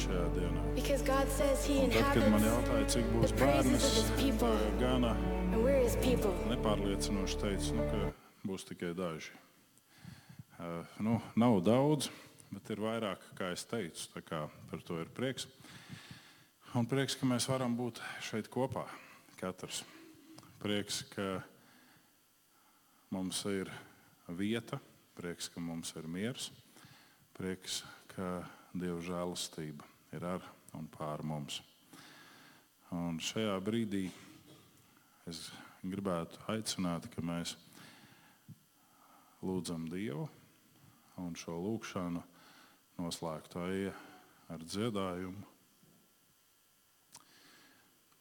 šajā dienā. Because God says He Un tad, kad man jautāja, cik būs bērni, tā gana nepārliecinoši teicu, nu, ka būs tikai daži. Uh, nu, nav daudz, bet ir vairāk, kā es teicu. kā Par to ir prieks. Un prieks, ka mēs varam būt šeit kopā. Katrs. Prieks, ka mums ir vieta, prieks, ka mums ir miers, prieks, ka Dieva žēlastība ir ar un pār mums. Un šajā brīdī es gribētu aicināt, ka mēs lūdzam Dievu un šo lūgšanu noslēgtu aija ar dziedājumu.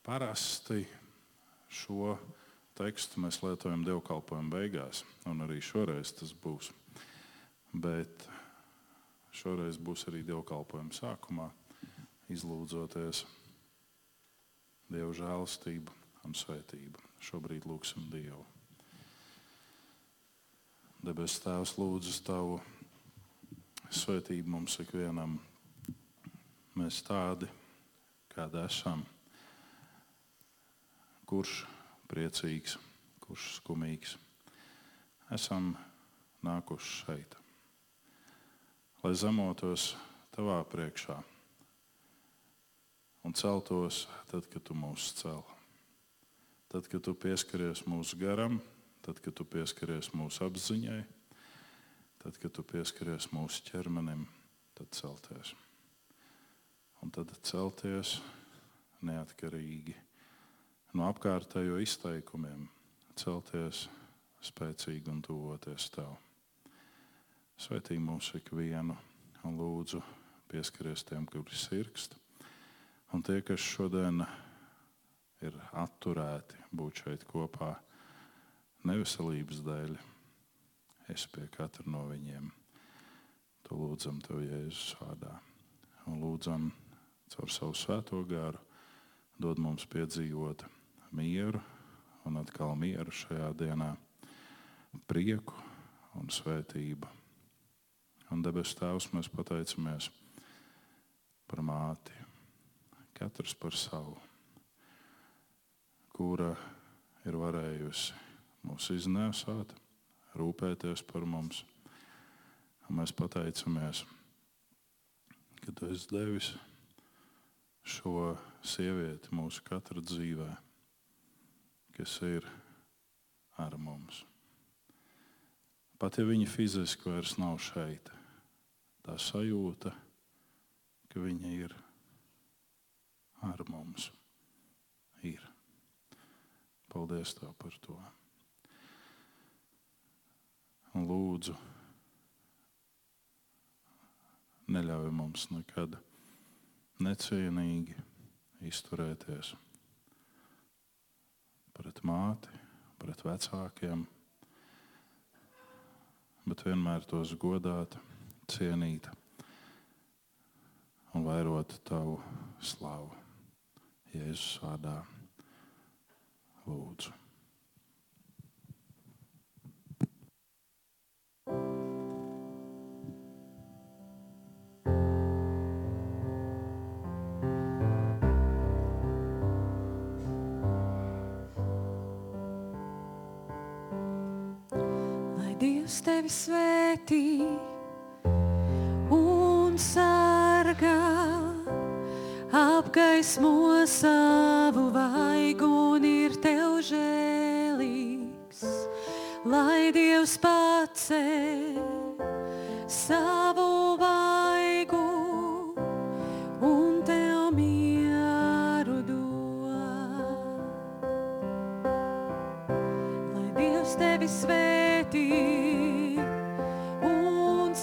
Parasti šo tekstu mēs lietojam dievkalpojuma beigās, un arī šoreiz tas būs. Bet šoreiz būs arī dievkalpojuma sākumā, izlūdzoties Dieva žēlastību un svētību. Šobrīd lūgsim Dievu. Debes Tēvs, lūdzu Tavu svētību mums ikvienam. Mēs tādi, kādi esam. Kurš priecīgs, kurš skumīgs. Esam nākuši šeit, lai zemotos Tavā priekšā un celtos tad, kad Tu mūs cel. Tad, kad Tu pieskaries mūsu garam, tad, kad Tu pieskaries mūsu apziņai, tad, kad Tu pieskaries mūsu ķermenim, tad celties. Un tad celties neatkarīgi no apkārtējo izteikumiem, celties spēcīgi un tuvoties Tev. Svetī mūs ikvienu un lūdzu pieskaries tiem, kuri sirgst. Un tie, kas šodien ir atturēti būt šeit kopā neveselības dēļ, es pie katra no viņiem to lūdzam Tev Jēzus vārdā. Un lūdzam caur savu svēto garu dod mums piedzīvot mieru un atkal mieru šajā dienā, prieku un svētību. Un debes Tēvs, mēs pateicamies par māti, katrs par savu, kura ir varējusi mūs iznēsāt, rūpēties par mums. Un mēs pateicamies, ka Tu esi devis šo sievieti mūsu katra dzīvē, kas ir ar mums. Pat ja viņa fiziski vairs nav šeit, tā sajūta, ka viņa ir ar mums, ir. Paldies Tev par to. Un lūdzu, neļauj mums nekad necienīgi izturēties pret māti, pret vecākiem, bet vienmēr tos godāt, cienīt un vairot tavu slavu. Jēzus vārdā lūdzu. Dievs tevi svētī un sargā, apgaismo savu vaigu un ir tev žēlīgs. Lai Dievs pacēl savu vaigu un tev mieru dod. Lai Dievs tevi svētī un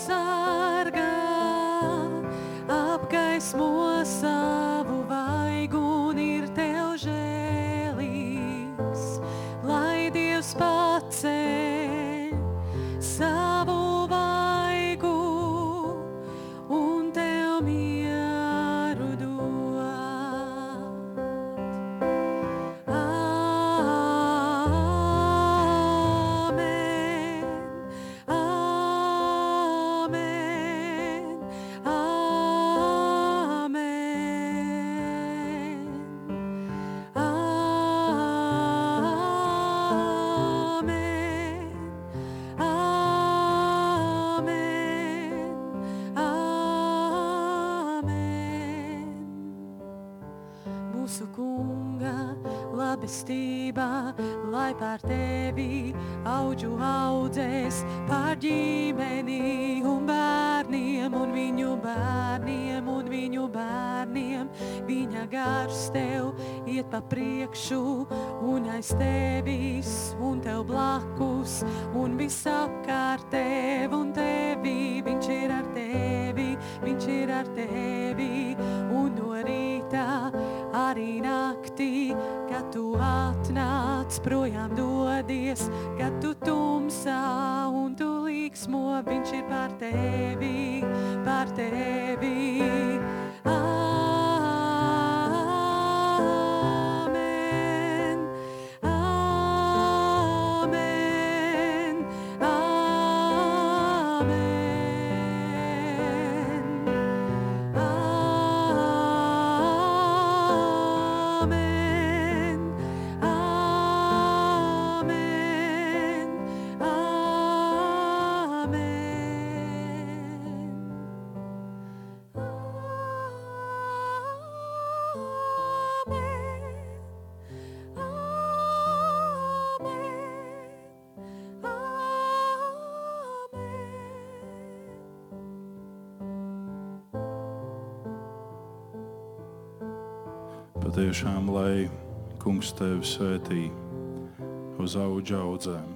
pa priekšu un aiz tevis un tev blakus un visapkārt tev un tevi. Viņš ir ar tevi, viņš ir ar tevi un no rīta arī naktī, kad tu atnāc projām dodies, kad tu tumsā un tu līksmo, viņš ir par tevi, par tevi. Amen. Patiešām, lai kungs tevi svētī uz auga audzēm,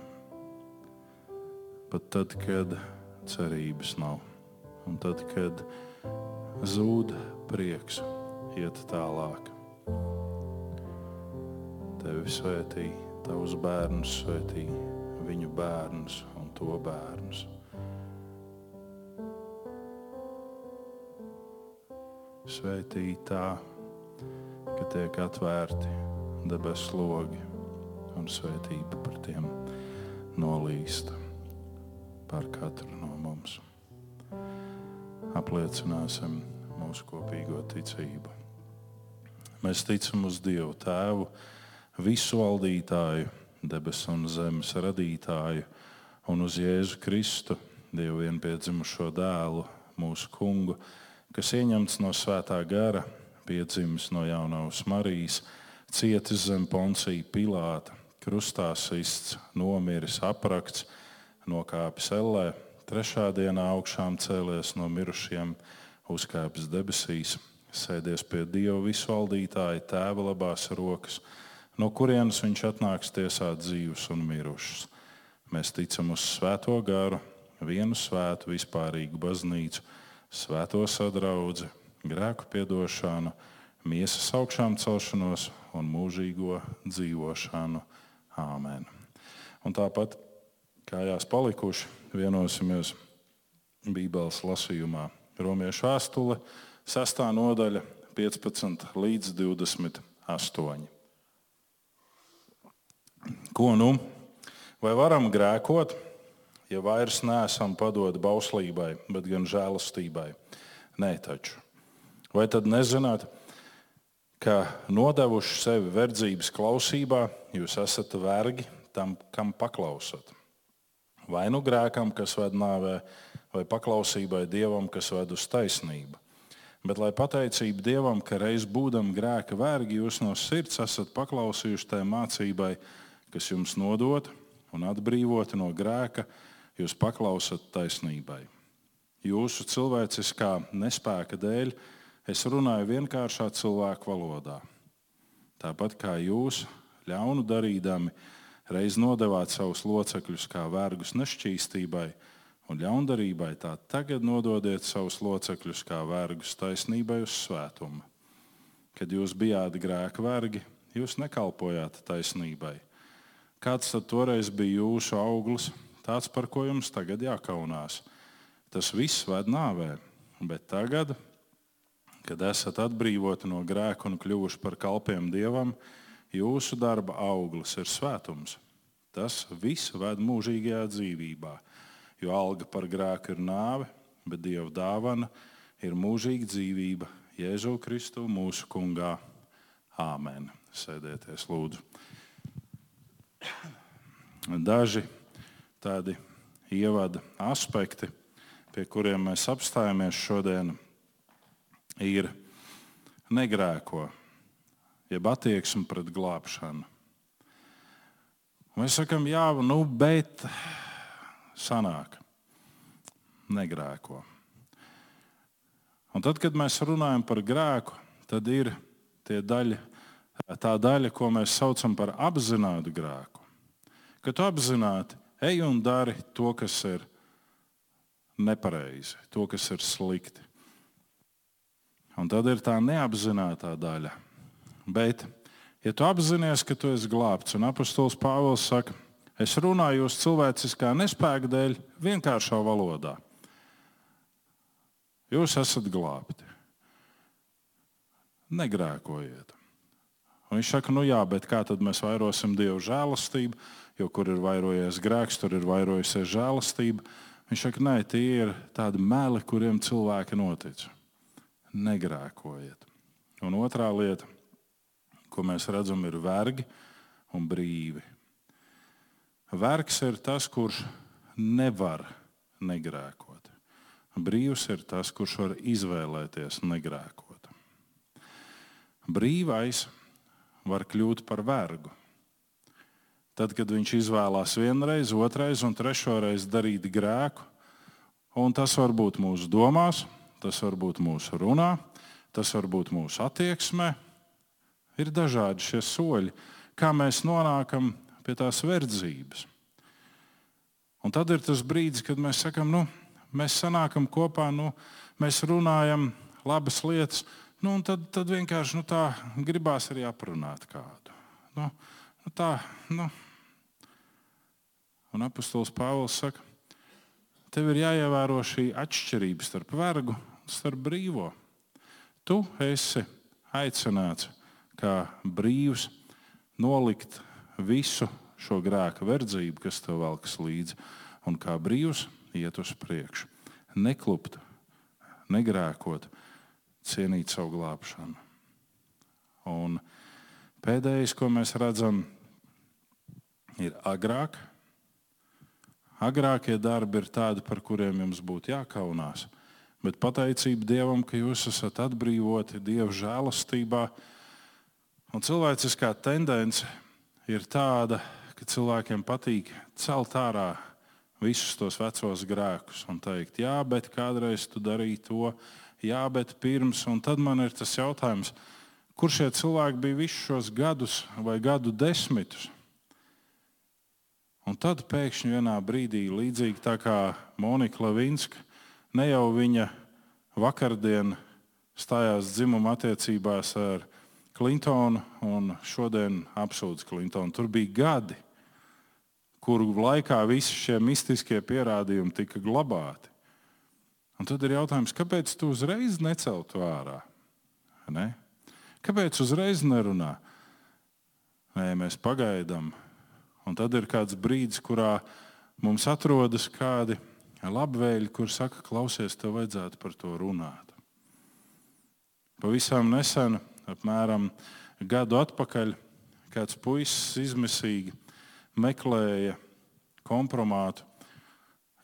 pat tad, kad cerības nav, un tad, kad zūd prieks iet tālāk. Tevi svētī, tavus bērnus svētī, viņu bērnus un to bērnus. Svētī tā, tiek atvērti debesu logi un svētība par tiem nolīst par katru no mums. Apliecināsim mūsu kopīgo ticību. Mēs ticam uz Dievu Tēvu, visu valdītāju, debesu un zemes radītāju, un uz Jēzu Kristu, Dievu vienpiedzimušo dēlu, mūsu kungu, kas ieņemts no svētā gara piedzimis no jaunās Marijas, cietis zem Poncija Pilāta, krustā sists, nomiris, aprakts, nokāpis ellē, trešā dienā augšām cēlies no mirušiem, uzkāpis debesīs, sēdies pie Dieva visvaldītāja tēva labās rokas, no kurienes viņš atnāks tiesāt dzīvus un mirušus. Mēs ticam uz svēto garu, vienu svētu vispārīgu baznīcu, svēto sadraudzi, grēku piedošanu, miesas augšām celšanos un mūžīgo dzīvošanu. Āmen. Un tāpat kājās palikuši, vienosimies Bībeles lasījumā. Romiešu vēstule, 6. nodaļa, 15 līdz 28. Ko nu? Vai varam grēkot, ja vairs neesam padoti bauslībai, bet gan žēlastībai? Nē, taču. Vai tad nezināt, ka nodevuši sevi verdzības klausībā, jūs esat vergi tam, kam paklausat? Vai nu grēkam, kas ved nāvē, vai paklausībai dievam, kas ved uz taisnību? Bet lai pateicība Dievam, ka reiz būdam grēka vergi, jūs no sirds esat paklausījuši tai mācībai, kas jums nodota un atbrīvota no grēka, jūs paklausat taisnībai. Jūsu cilvēciskā nespēka dēļ es runāju vienkāršā cilvēku valodā. Tāpat kā jūs, ļaunu darīdami, reiz nodevāt savus locekļus kā vergus nešķīstībai un ļaundarībai, tā tagad nododiet savus locekļus kā vergus taisnībai uz svētumu. Kad jūs bijāt grēka vergi, jūs nekalpojāt taisnībai. Kāds tad toreiz bija jūsu auglis, tāds, par ko jums tagad jākaunās? Tas viss ved nāvē, bet tagad, kad esat atbrīvoti no grēka un kļuvuši par kalpiem dievam, jūsu darba auglis ir svētums. Tas viss ved mūžīgajā dzīvībā, jo alga par grēku ir nāve, bet dieva dāvana ir mūžīga dzīvība Jēzu Kristu mūsu kungā. Āmen. Sēdieties, lūdzu. Daži tādi ievada aspekti, pie kuriem mēs apstājamies šodien, ir negrēko. jeb attieksme pret glābšanu. Mēs sakām, jā, nu, bet sanāk, negrēko. Un tad, kad mēs runājam par grēku, tad ir daļa, tā daļa, ko mēs saucam par apzinātu grēku. Kad tu apzināti ej un dari to, kas ir nepareizi, to, kas ir slikti. Un tad ir tā neapzināta daļa. Bet, ja tu apzinājies, ka tu esi glābts, un apustulis Pāvils saka, es runāju uz cilvēciskā nespēka dēļ, vienkāršā valodā. Jūs esat glābti. Negrēkojiet. Un viņš saka, nu jā, bet kā tad mēs vairosim Dieva žēlastību, jo kur ir vairojies grēks, tur ir vairojusies žēlastība. Viņš saka, nē, tie ir tādi meli, kuriem cilvēki notic. Negrēkojiet. Un otrā lieta, ko mēs redzam, ir vergi un brīvi. Vergs ir tas, kurš nevar negrēkot. Brīvs ir tas, kurš var izvēlēties negrēkot. Brīvais var kļūt par vergu. Tad, kad viņš izvēlās vienreiz, otrais un trešo reizi darīt grēku, un tas var būt mūsu domās, tas var būt mūsu runā, tas var būt mūsu attieksmē, ir dažādi šie soļi, kā mēs nonākam pie tās verdzības. Un tad ir tas brīdis, kad mēs sakām, nu, mēs sanākam kopā, nu, mēs runājam labas lietas, nu, tad, tad vienkārši nu, tā gribās arī aprunāt kādu. Nu, nu, tā, nu. Un apustulis Pāvils saka, tev ir jāievēro šī atšķirība starp vergu un starp brīvo. Tu esi aicināts kā brīvs nolikt visu šo grēka verdzību, kas tev velkas līdzi, un kā brīvs iet uz priekšu. Neklupt, negrēkot, cienīt savu glābšanu. Un pēdējais, ko mēs redzam, ir agrāk. Agrākie darbi ir tādi, par kuriem jums būtu jākaunās. Bet pateicība Dievam, ka jūs esat atbrīvoti Dieva žēlastībā. Un cilvēciskā tendence ir tāda, ka cilvēkiem patīk celt ārā visus tos vecos grēkus un teikt, jā, bet kādreiz tu darīji to, jā, bet pirms. Un tad man ir tas jautājums, kur šie cilvēki bija visus šos gadus vai gadu desmitus? Un tad pēkšņi vienā brīdī, līdzīgi tā kā Monika Levinska, ne jau viņa vakardien stājās dzimuma attiecībās ar Klintonu un šodien apsūdz Klintonu. Tur bija gadi, kuru laikā visi šie mistiskie pierādījumi tika glabāti. Un tad ir jautājums, kāpēc tu uzreiz neceltu ārā? Ne? Kāpēc uzreiz nerunā? Nē, mēs pagaidām. Un tad ir kāds brīdis, kurā mums atrodas kādi labvēļi, kur saka, klausies, tev vajadzētu par to runāt. Pavisam nesen, apmēram gadu atpakaļ, kāds puisis izmisīgi meklēja kompromātu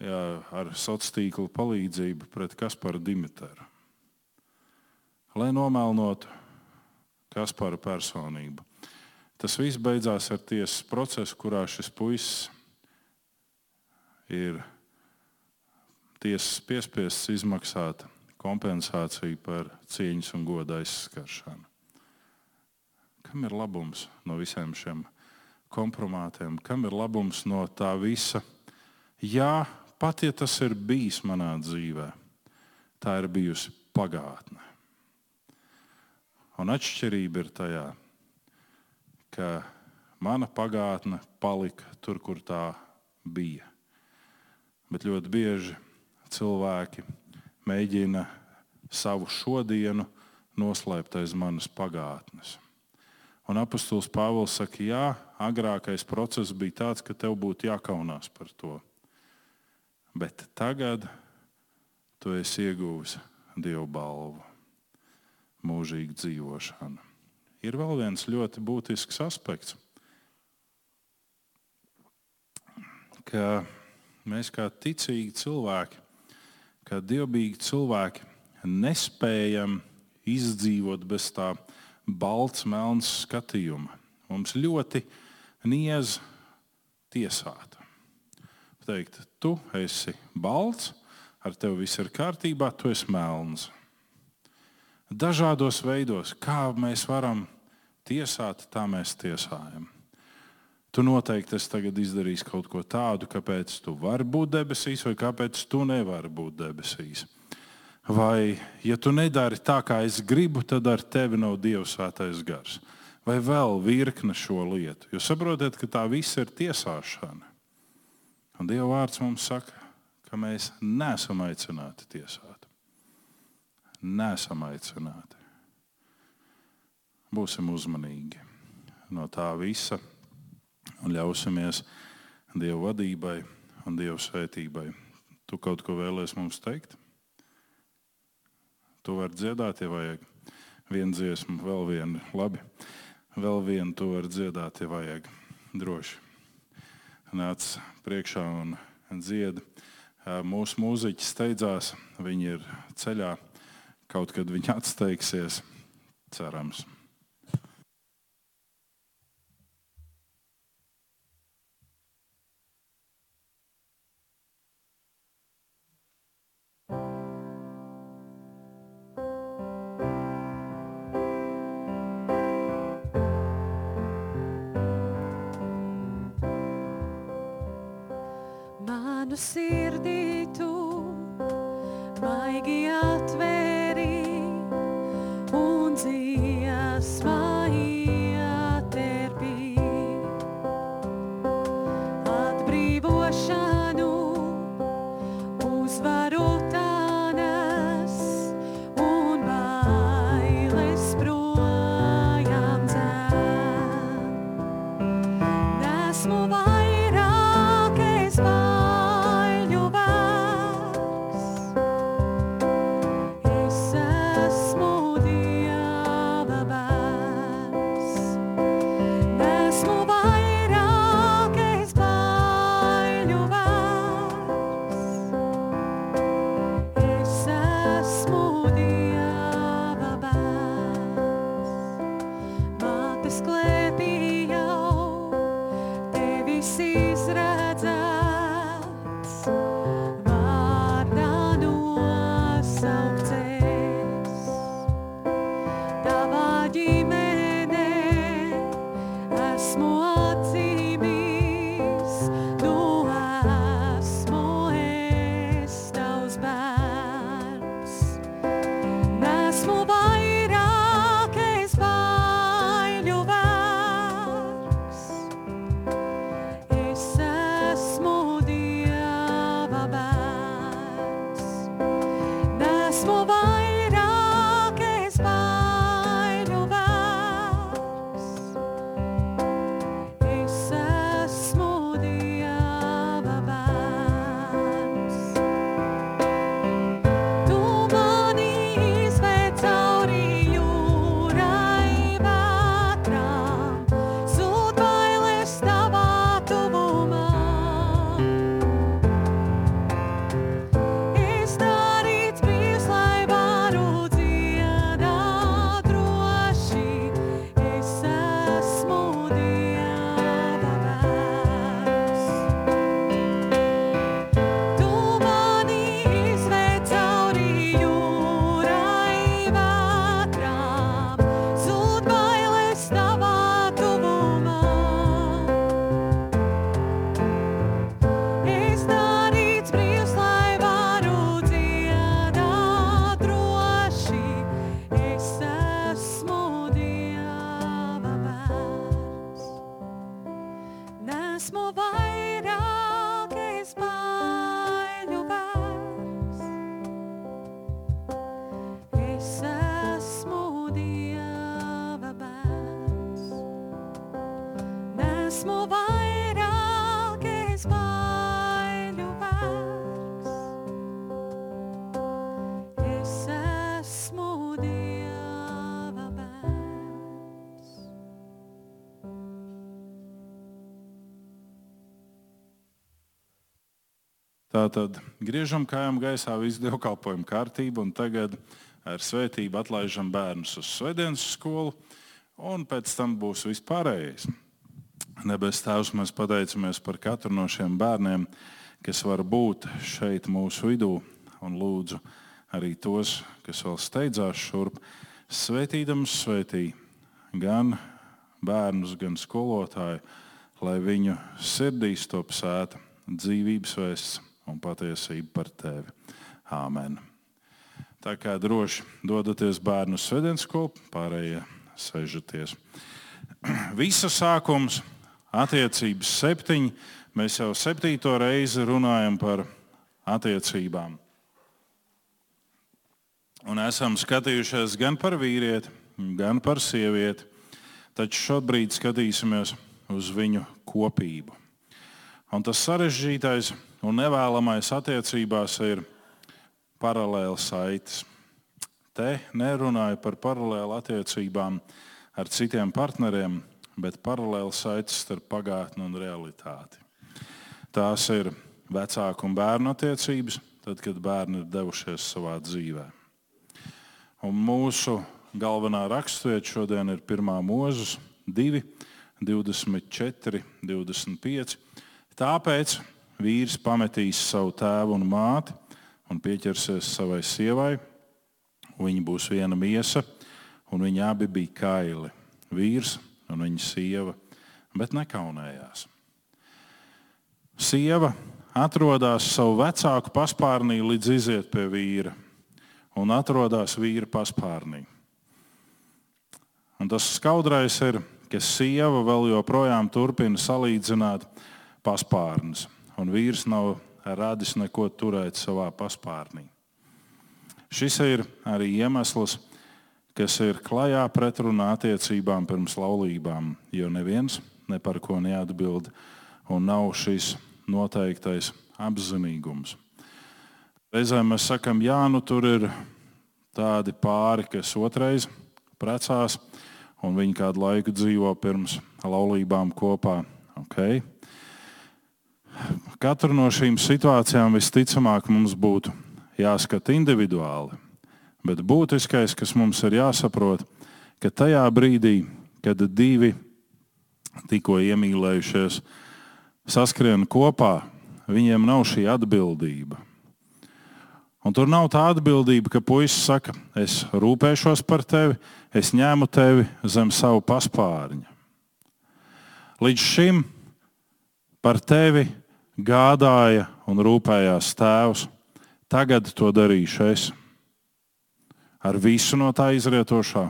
jā, ar sociālo tīklu palīdzību pret Kasparu Dimitru. Lai nomelnotu Kaspara personību. Tas viss beidzās ar tiesas procesu, kurā šis puisis ir tiesas piespiests izmaksāt kompensāciju par cieņas un goda aizskaršanu. Kam ir labums no visiem šiem kompromātiem, kam ir labums no tā visa. Jā, pat ja tas ir bijis manā dzīvē, tā ir bijusi pagātne. Un atšķirība ir tajā, ka mana pagātne palika tur, kur tā bija. Bet ļoti bieži cilvēki mēģina savu šodienu noslēpt aiz manas pagātnes. Un apustulis Pāvils saka, jā, agrākais process bija tāds, ka tev būtu jākaunās par to. Bet tagad tu esi ieguvis Dieva balvu, mūžīgu dzīvošanu. Ir vēl viens ļoti būtisks aspekts, ka mēs kā ticīgi cilvēki, kā dievbijīgi cilvēki, nespējam izdzīvot bez tā balts, melns skatījuma. Mums ļoti niez tiesāt. Teikt, tu esi balts, ar tevi viss ir kārtībā, tu esi melns. Dažādos veidos, kā mēs varam tiesāt, tā mēs tiesājam. Tu noteikti esi tagad izdarījis kaut ko tādu, kāpēc tu vari būt debesīs, vai kāpēc tu nevari būt debesīs. Vai, ja tu nedari tā, kā es gribu, tad ar tevi nav Dieva svētais gars. Vai vēl virkne šo lietu. Jūs saprotat, ka tā viss ir tiesāšana. Un Dieva vārds mums saka, ka mēs neesam aicināti tiesāt. Nesam aicināti. Būsim uzmanīgi no tā visa un ļausimies Dieva vadībai un Dieva svētībai. Tu kaut ko vēlēsi mums teikt? Tu vari dziedāt, ja vajag vienu dziesmu, vēl vienu. Labi, vēl vienu tu vari dziedāt, ja vajag. Droši. Nāc priekšā un dzied. Mūsu mūziķi steidzās, viņi ir ceļā. Kaut kad viņi atsteigsies, cerams. Manu sirdī tu Tātad griežam kājām gaisā visu dievkalpojumu kārtību un tagad ar svētību atlaižam bērnus uz svētdienas skolu. un pēc tam būs vispārējais. Debes Tēvs, mēs pateicamies par katru no šiem bērniem, kas var būt šeit mūsu vidū, un lūdzu arī tos, kas vēl steidzās šurp, svētīdams svētī gan bērnus, gan skolotāju, lai viņu sirdīs top sēta dzīvības vēsts un patiesība par tevi. Āmen! Tā kā droši dodaties bērnu svētdienas skolu, pārējie sēžaties. Visa sākums, attiecības septiņi. Mēs jau septīto reizi runājam par attiecībām. Un esam skatījušies gan par vīrieti, gan par sievieti, taču šobrīd skatīsimies uz viņu kopību. Un tas sarežģītais un nevēlamais attiecībās ir paralēli saites. Te nerunāju par paralēli attiecībām ar citiem partneriem, bet paralēli saites starp pagātni un realitāti. Tās ir vecāku un bērnu attiecības, tad, kad bērni ir devušies savā dzīvē. Un mūsu galvenā raksturvieta šodien ir 1. mūzes 2, 24, 25. Tāpēc vīrs pametīs savu tēvu un māti un pieķersies savai sievai. Viņa būs viena miesa, un viņi abi bija kaili. Vīrs un viņa sieva, bet nekaunējās. Sieva atrodas savu vecāku paspārnī, līdz iziet pie vīra, un atrodas vīra paspārnī. Un tas skaudrais ir, ka sieva vēl joprojām turpina salīdzināt paspārnes, un vīrs nav radis neko turēt savā paspārnī. Šis ir arī iemesls, kas ir klajā pretrunā attiecībām pirms laulībām, jo neviens ne par ko neatbild un nav šis noteiktais apzinīgums. Reizēm mēs sakām, jā, nu tur ir tādi pāri, kas otrais precās, un viņi kādu laiku dzīvo pirms laulībām kopā. Okay. Katru no šīm situācijām visticamāk mums būtu jāskata individuāli. Bet būtiskais, kas mums ir jāsaprot, ka tajā brīdī, kad divi tikko iemīlējušies, saskrien kopā, viņiem nav šī atbildība. Un tur nav tā atbildība, ka puisis saka, es rūpēšos par tevi, es ņēmu tevi zem savu paspārņa. Līdz šim par tevi gādāja un rūpējās tēvs, tagad to darīšu es. Ar visu no tā izrietošā.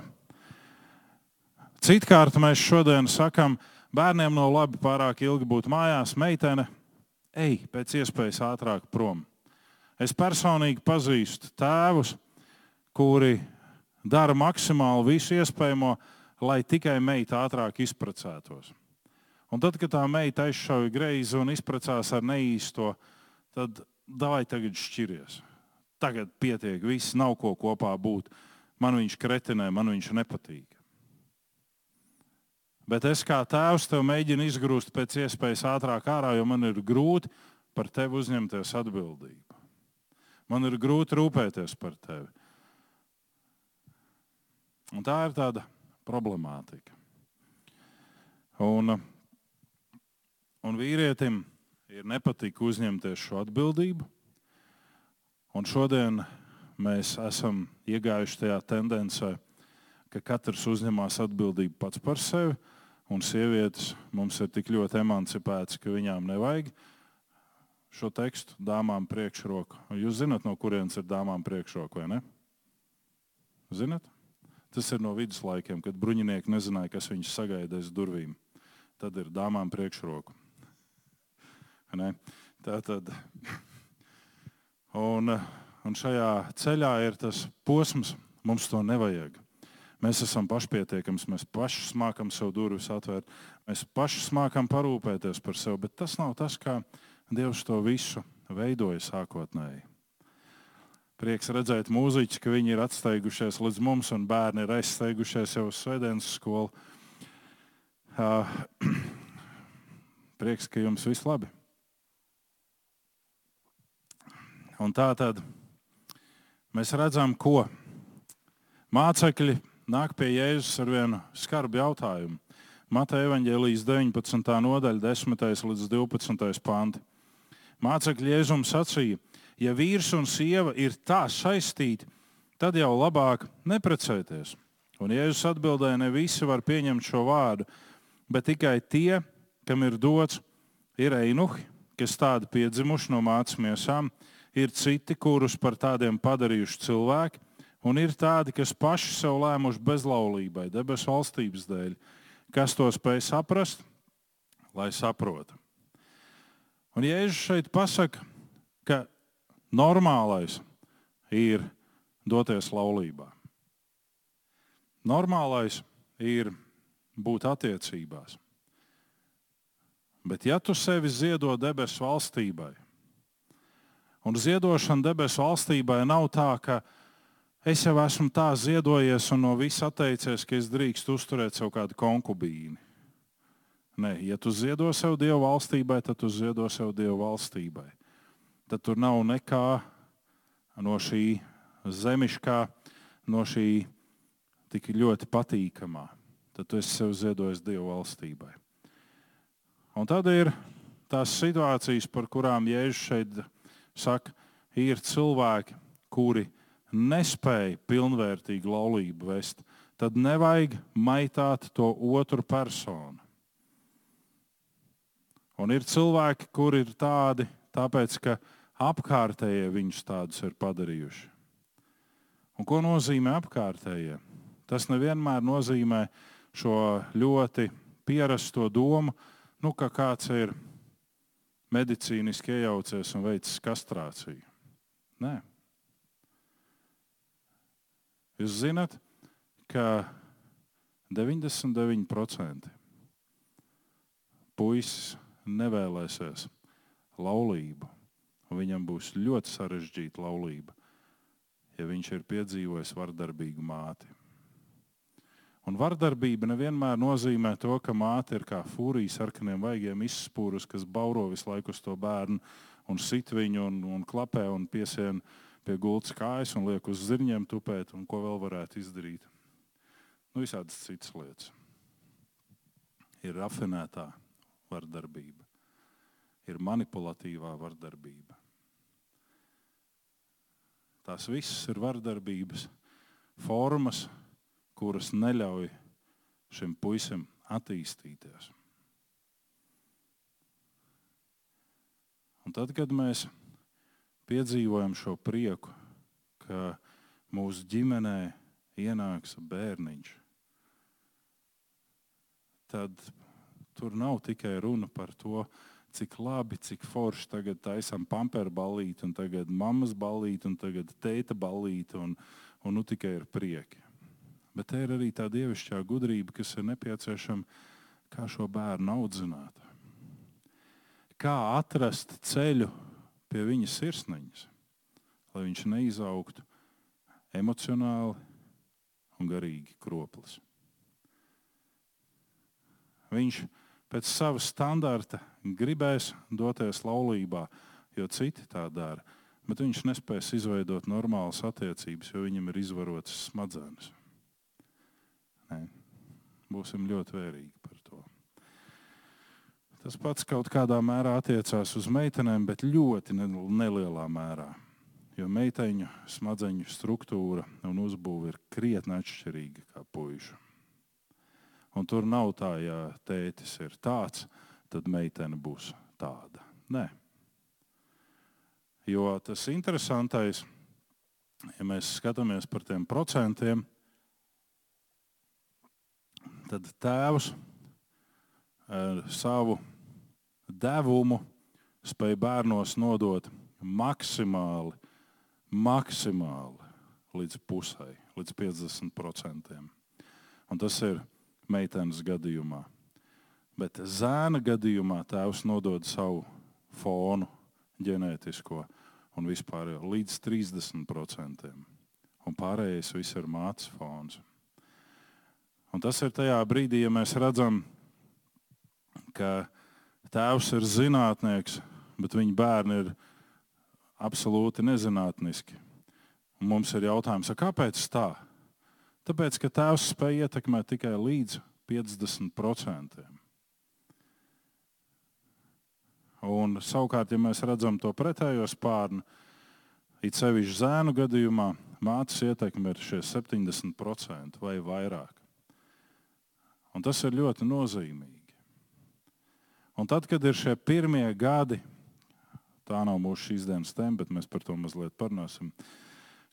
Citkārt mēs šodien sakām, bērniem nav labi pārāk ilgi būt mājās, meitene, ej pēc iespējas ātrāk prom. Es personīgi pazīstu tēvus, kuri dara maksimāli visu iespējamo, lai tikai meita ātrāk izprecētos. Un tad, kad tā meita aizšauja greizi un izpratās ar neīsto, tad davai tagad šķiries. Tagad pietiek, viss nav ko kopā būt. Man viņš kretinē, man viņš nepatīk. Bet es kā tēvs tev mēģinu izgrūst pēc iespējas ātrāk ārā, jo man ir grūti par tevi uzņemties atbildību. Man ir grūti rūpēties par tevi. Un tā ir tāda problemātika. Un, Un vīrietim ir nepatīk uzņemties šo atbildību. Un šodien mēs esam iegājuši tajā tendencē, ka katrs uzņemas atbildību pats par sevi, un sievietes mums ir tik ļoti emancipētas, ka viņām nevajag šo tekstu dāmām priekšroku. Jūs zināt, no kurienes ir dāmām priekšroka, vai ne? Zinat? Tas ir no viduslaikiem, kad bruņinieki nezināja, kas viņus sagaida aiz durvīm. Tad ir dāmām priekšroka. Tā tad. Un, un šajā ceļā ir tas posms, mums to nevajag. Mēs esam pašpietiekami, mēs paši mākam sev durvis atvērt, mēs paši mākam parūpēties par sevi, bet tas nav tas, kā Dievs to visu veidoja sākotnēji. Prieks redzēt mūziķus, ka viņi ir atsteigušies līdz mums, un bērni ir aizsteigušies jau uz svētdienas skolu. Prieks, ka jums viss labi. Un tā tad mēs redzam, ko mācekļi nāk pie Jēzus ar vienu skarbu jautājumu. Mateja evaņģēlijas 19. nodaļa, 10. līdz 12. panti. Mācekļi Jēzum sacīja, ja vīrs un sieva ir tā saistīti, tad jau labāk neprecēties. Un Jēzus atbildēja, ne visi var pieņemt šo vārdu, bet tikai tie, kam ir dots, ir einuhi, kas tādi piedzimuši no mācības miesām, ir citi, kurus par tādiem padarījuši cilvēki, un ir tādi, kas paši sev lēmuši bezlaulībai, debesu valstības dēļ. Kas to spēj saprast, lai saprotu. Un Jēzus šeit pasaka, ka normālais ir doties laulībā. Normālais ir būt attiecībās. Bet ja tu sevi ziedo debesu valstībai, un ziedošana debesu valstībai nav tā, ka es jau esmu tā ziedojies un no visa atteicies, ka es drīkstu uzturēt sev kādu konkubīni. Nē, ja tu ziedo sev Dievu valstībai, tad tu ziedo sev Dievu valstībai. Tad tur nav nekā no šī zemiškā, no šī tik ļoti patīkamā. Tad tu esi sev ziedojis Dievu valstībai. Un tad ir tās situācijas, par kurām Jēzus šeit saka, ir cilvēki, kuri nespēja pilnvērtīgu laulību vest. Tad nevajag maitāt to otru personu. Un ir cilvēki, kuri ir tādi, tāpēc ka apkārtējie viņus tādus ir padarījuši. Un ko nozīmē apkārtējie? Tas nevienmēr nozīmē šo ļoti pierasto domu, nu, ka kāds ir medicīniski iejaucies un veicis kastrāciju. Nē. Jūs zināt, ka 99% puisis nevēlēsies laulību, viņam būs ļoti sarežģīta laulība, ja viņš ir piedzīvojis vardarbīgu māti. Un vardarbība nevienmēr nozīmē to, ka māte ir kā fūrija sarkaniem vaigiem izspūrus, kas bauro visu laiku uz to bērnu un sit viņu un, un klapē un piesien pie gultas kājas un liek uz zirņiem tupēt un ko vēl varētu izdarīt. Nu, visādas citas lietas. Ir rafinētā vardarbība, ir manipulatīvā vardarbība. Tās visas ir vardarbības formas, kuras neļauj šim puisim attīstīties. Un tad, kad mēs piedzīvojam šo prieku, ka mūsu ģimenē ienāks bērniņš, tad tur nav tikai runa par to, cik labi, cik forši tagad taisām pamperu ballīti, un tagad mammas ballīti, un tagad teita ballīti, un, un nu tikai ir prieki. Bet te ir arī tā dievišķā gudrība, kas ir nepieciešama, kā šo bērnu audzināt. Kā atrast ceļu pie viņa sirsniņas, lai viņš neizaugtu emocionāli un garīgi kroplis. Viņš pēc sava standarta gribēs doties laulībā, jo citi tā dara, bet viņš nespēs izveidot normālas attiecības, jo viņam ir izvarotas smadzenes. Nē. Būsim ļoti vērīgi par to. Tas pats kaut kādā mērā attiecās uz meitenēm, bet ļoti nelielā mērā. Jo meiteņu smadzeņu struktūra un uzbūve ir krietni atšķirīga nekā puišu. Un tur nav tā, ja tētis ir tāds, tad meitene būs tāda. Nē. Jo tas interesantais, ja mēs skatāmies par tiem procentiem, tad tēvs ar savu devumu spēja bērnos nodot maksimāli, maksimāli līdz pusē, līdz 50%. Un tas ir meitenes gadījumā. Bet zēna gadījumā tēvs nodod savu fonu, ģenētisko un vispār līdz 30%. Un pārējais viss ir mātes fons. Un tas ir tajā brīdī, ja mēs redzam, ka tēvs ir zinātnieks, bet viņa bērni ir absolūti nezinātniski. Un mums ir jautājums, kāpēc tā? Tāpēc, ka tēvs spēja ietekmēt tikai līdz 50%. Un, savukārt, ja mēs redzam to pretējo spārnu, it sevišķi zēnu gadījumā, mātes ietekme ir šie 70% vai vairāk. Un tas ir ļoti nozīmīgi. Un tad, kad ir šie pirmie gadi, tā nav mūsu šīs dienas tēma, bet mēs par to mazliet parunāsim.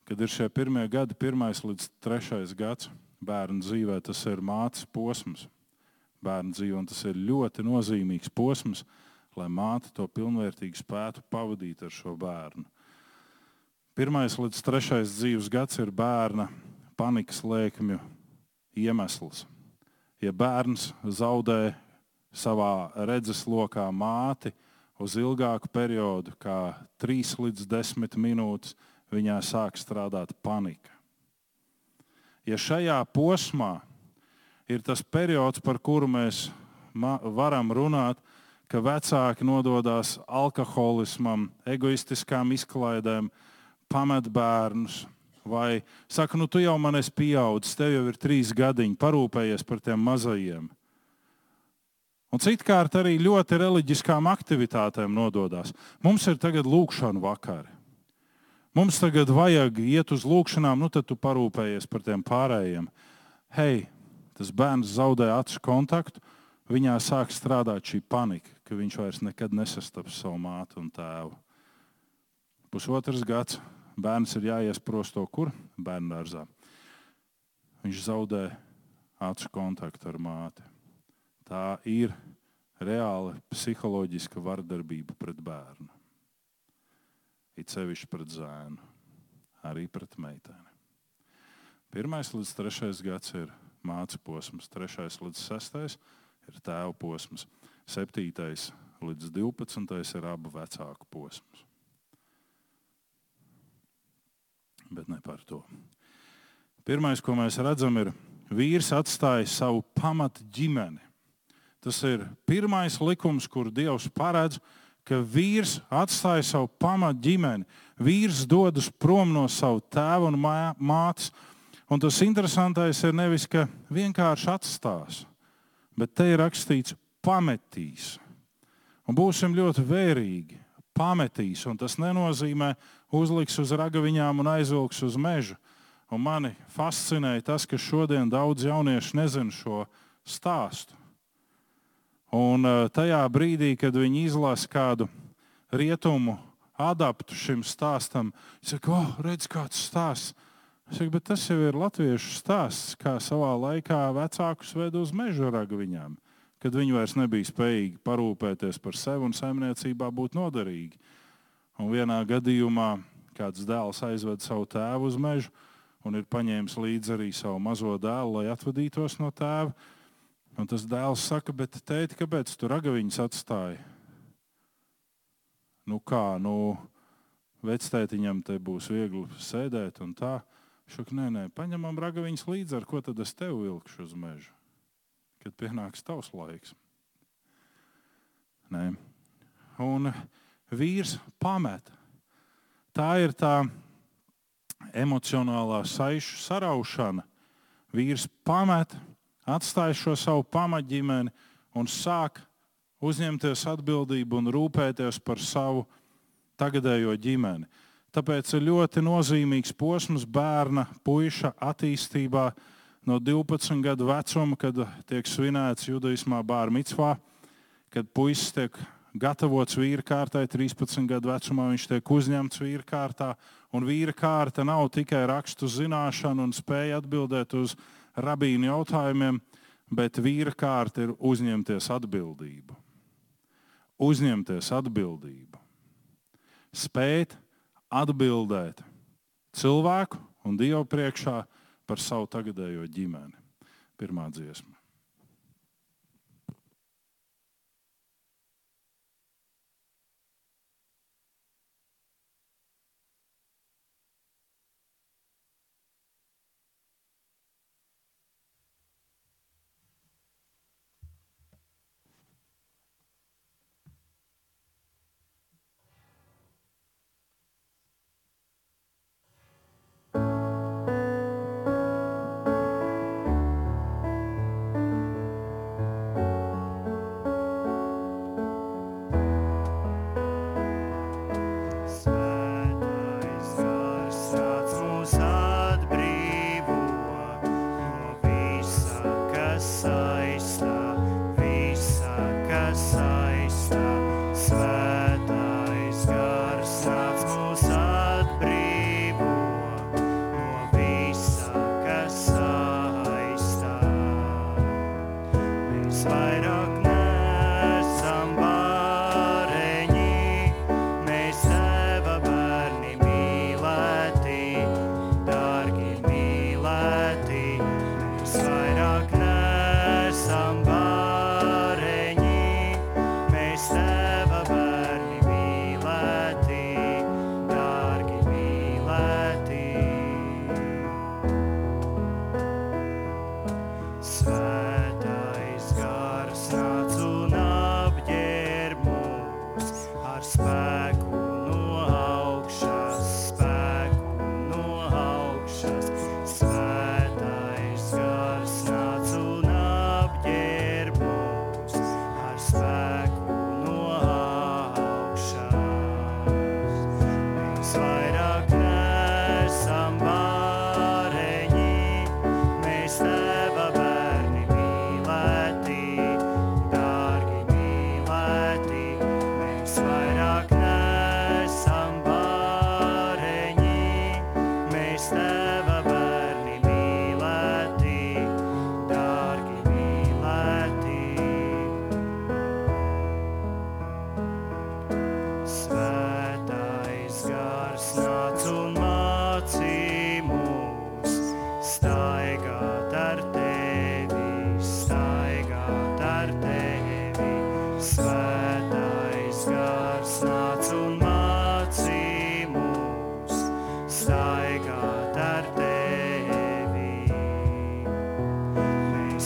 Kad ir šie pirmie gadi, pirmais līdz trešais gads bērnu dzīvē, tas ir mātes posms. Bērnu dzīvē, un tas ir ļoti nozīmīgs posms, lai māte to pilnvērtīgi spētu pavadīt ar šo bērnu. Pirmais līdz trešais dzīves gads ir bērna panikas lēkmju iemesls. Ja bērns zaudē savā redzeslokā māti uz ilgāku periodu, kā 3 līdz 10 minūtes, viņā sāk strādāt panika. Ja šajā posmā ir tas periods, par kuru mēs varam runāt, ka vecāki nododas alkoholismam, egoistiskām izklaidēm, pamet bērnus. Vai saka, nu tu jau man esi pieaudzis, tev jau ir trīs gadiņi, parūpējies par tiem mazajiem. Un citkārt arī ļoti reliģiskām aktivitātēm nododas. Mums ir tagad lūkšana vakari. Mums tagad vajag iet uz lūkšanām, nu tad tu parūpējies par tiem pārējiem. Hei, tas bērns zaudē acu kontaktu, viņā sāk strādāt šī panika, ka viņš vairs nekad nesastaps savu mātu un tēvu. Pusotrs gads bērns ir jāiesprosto kur? Bērnu dārzā. Viņš zaudē acu kontaktu ar māti. Tā ir reāla psiholoģiska vardarbība pret bērnu. It sevišķi pret zēnu, arī pret meiteni. Pirmais līdz trešais gads ir māca posms, trešais līdz sestais ir tēva posms, septītais līdz divpadsmitais ir abu vecāku posms. Bet ne par to. Pirmais, ko mēs redzam, ir vīrs atstāja savu pamatu ģimeni Tas ir pirmais likums, kur Dievs paredz, ka vīrs atstāja savu pamatu ģimeni. Vīrs dodas prom no sava tēva un mātes. Un tas interesantais ir nevis, ka vienkārši atstās, bet te ir rakstīts pametīs. Un būsim ļoti vērīgi. Pametīs, un tas nenozīmē uzliks uz ragaviņām un aizvilks uz mežu. Un mani fascinēja tas, ka šodien daudz jauniešu nezina šo stāstu. Un eh, tajā brīdī, kad viņi izlasa kādu rietumu adaptu šim stāstam, viņi saka, oh, redz, kāds stāsts. Saku, bet tas jau ir latviešu stāsts, kā savā laikā vecākus ved uz meža ragu viņām, kad viņi vairs nebija spējīgi parūpēties par sevi un saimniecībā būt noderīgi. Un vienā gadījumā kāds dēls aizved savu tēvu uz mežu un ir paņēmis līdzi arī savu mazo dēlu, lai atvadītos no tēva. Un tas dēls saka, bet tēti, kāpēc tu ragaviņus atstāji? Nu kā, nu, vectētiņam te būs viegli sēdēt un tā. Šuk, nē, nē, paņemam ragaviņus līdzi, ar ko tad es tev vilkšu uz mežu, kad pienāks tavs laiks. Nē. Un vīrs pamet. Tā ir tā emocionālā saišu saraušana. Vīrs pamet, atstāja šo savu pamatģimeni un sāk uzņemties atbildību un rūpēties par savu tagadējo ģimeni. Tāpēc ir ļoti nozīmīgs posms bērna, puika attīstībā no 12 gadu vecuma, kad tiek svinēts judaismā bērnu mitzvā, kad puisis tiek gatavots vīra kārtai, 13 gadu vecumā viņš tiek uzņemts vīra kārtā. Un vīra kārta nav tikai rakstu zināšana un spēja atbildēt uz rabīnu jautājumiem, bet vīra kārta ir uzņemties atbildību. Uzņemties atbildību. Spēt atbildēt cilvēku un Dievu priekšā par savu tagadējo ģimeni. Pirmā dziesma.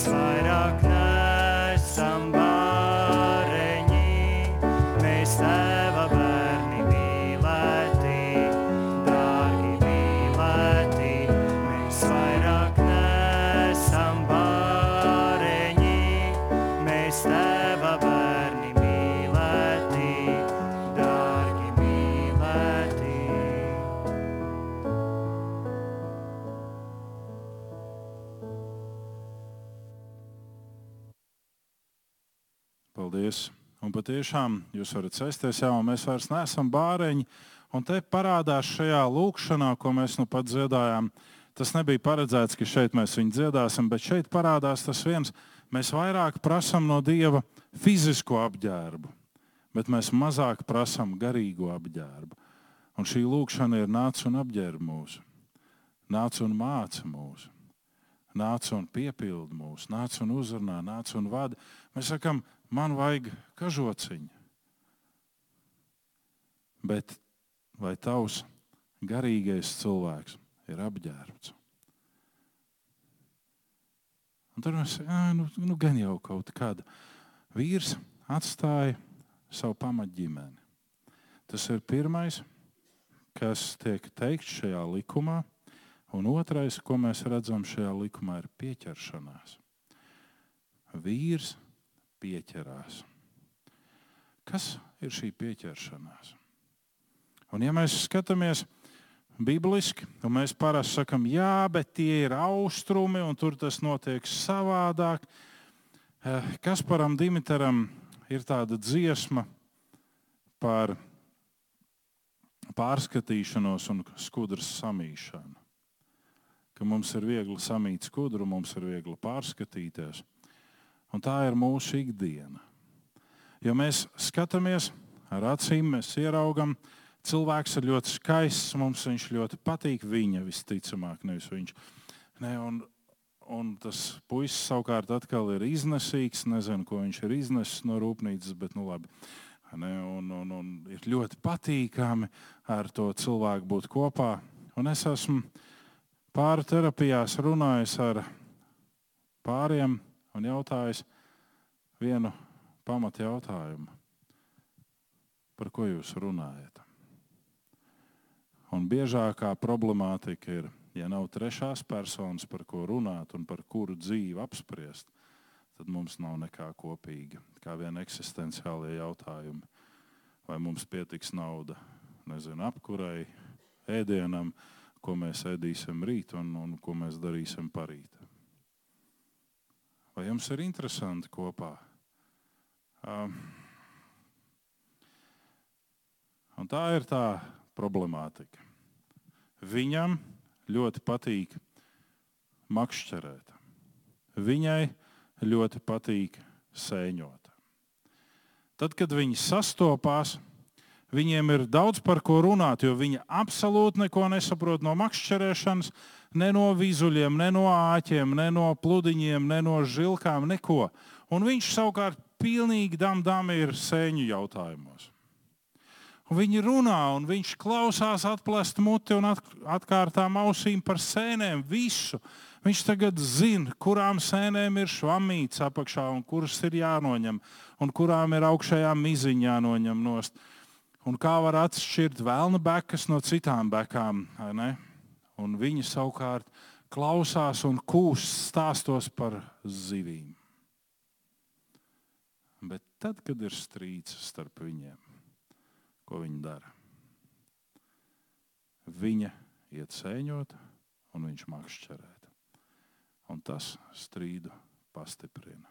Vairāk nesam Un patiešām jūs varat sēsties, jau mēs vairs neesam bāreņi. Un te parādās šajā lūkšanā, ko mēs nu pat dziedājām. Tas nebija paredzēts, ka šeit mēs viņu dziedāsim, bet šeit parādās tas viens. Mēs vairāk prasām no Dieva fizisko apģērbu, bet mēs mazāk prasām garīgo apģērbu. Un šī lūkšana ir nāc un apģērb mūsu, nāc un māca mūsu, nāc un piepildi mūsu, nāc un uzrunā, nāc un vada. Mēs sakām, man vajag kažociņu. Bet vai tavs garīgais cilvēks ir apģērbts? Un tad mēs nu, nu gan jau kaut kāda vīrs atstāja savu pamatģimeni. Tas ir pirmais, kas tiek teikts šajā likumā, un otrais, ko mēs redzam šajā likumā, ir pieķeršanās. Vīrs pieķerās. Kas ir šī pieķeršanās? Un, ja mēs skatāmies bibliski, tad mēs parasti sakām, jā, bet tie ir austrumi, un tur tas notiek savādāk. Eh, Kasparam Dimitram ir tāda dziesma par pārskatīšanos un skudras samīšanu. Ka mums ir viegli samīt skudru, mums ir viegli pārskatīties. Un tā ir mūsu ikdiena. Ja mēs skatāmies ar acīm, mēs ieraugām, cilvēks ir ļoti skaists, mums viņš ļoti patīk. Viņa visticamāk, nevis viņš. Ne, un, un tas puisis savukārt atkal ir iznesīgs. Nezinu, ko viņš ir iznesis no rūpnīcas, bet nu labi. Ne, un, un, un ir ļoti patīkami ar to cilvēku būt kopā. Un es esmu pāri terapijās runājis ar pāriem un jautājis vienu pamatu jautājumu. Par ko jūs runājat? Un biežākā problemātika ir, ja nav trešās personas, par ko runāt un par kuru dzīvi apspriest, tad mums nav nekā kopīga. Kā vien eksistenciālie jautājumi. Vai mums pietiks nauda nezinu, apkurai, ēdienam, ko mēs ēdīsim rīt un, un ko mēs darīsim parīt. Vai jums ir interesanti kopā? Um, tā ir tā problemātika. Viņam ļoti patīk makšķerēt. Viņai ļoti patīk sēņot. Tad, kad viņi sastopās, viņiem ir daudz par ko runāt, jo viņi absolūti neko nesaprot no makšķerēšanas, ne no vizuļiem, ne no āķiem, ne no pludiņiem, ne no žilkām, neko. Un viņš savukārt pilnīgi dam dam ir sēņu jautājumos. Un viņi runā, un viņš klausās, atklāst muti un at, atkārtām ausīm par sēnēm. Visu. Viņš tagad zina, kurām sēnēm ir švamīts apakšā un kuras ir jānoņem, un kurām ir augšējā miziņa jānoņem nost. Un kā var atšķirt vēlna bekas no citām bekām? ne? Un viņi savukārt klausās un kūst stāstos par zivīm. Bet tad, kad ir strīds starp viņiem, ko viņi dara? Viņa iet sēņot, un viņš makšķerēt. Un tas strīdu pastiprina.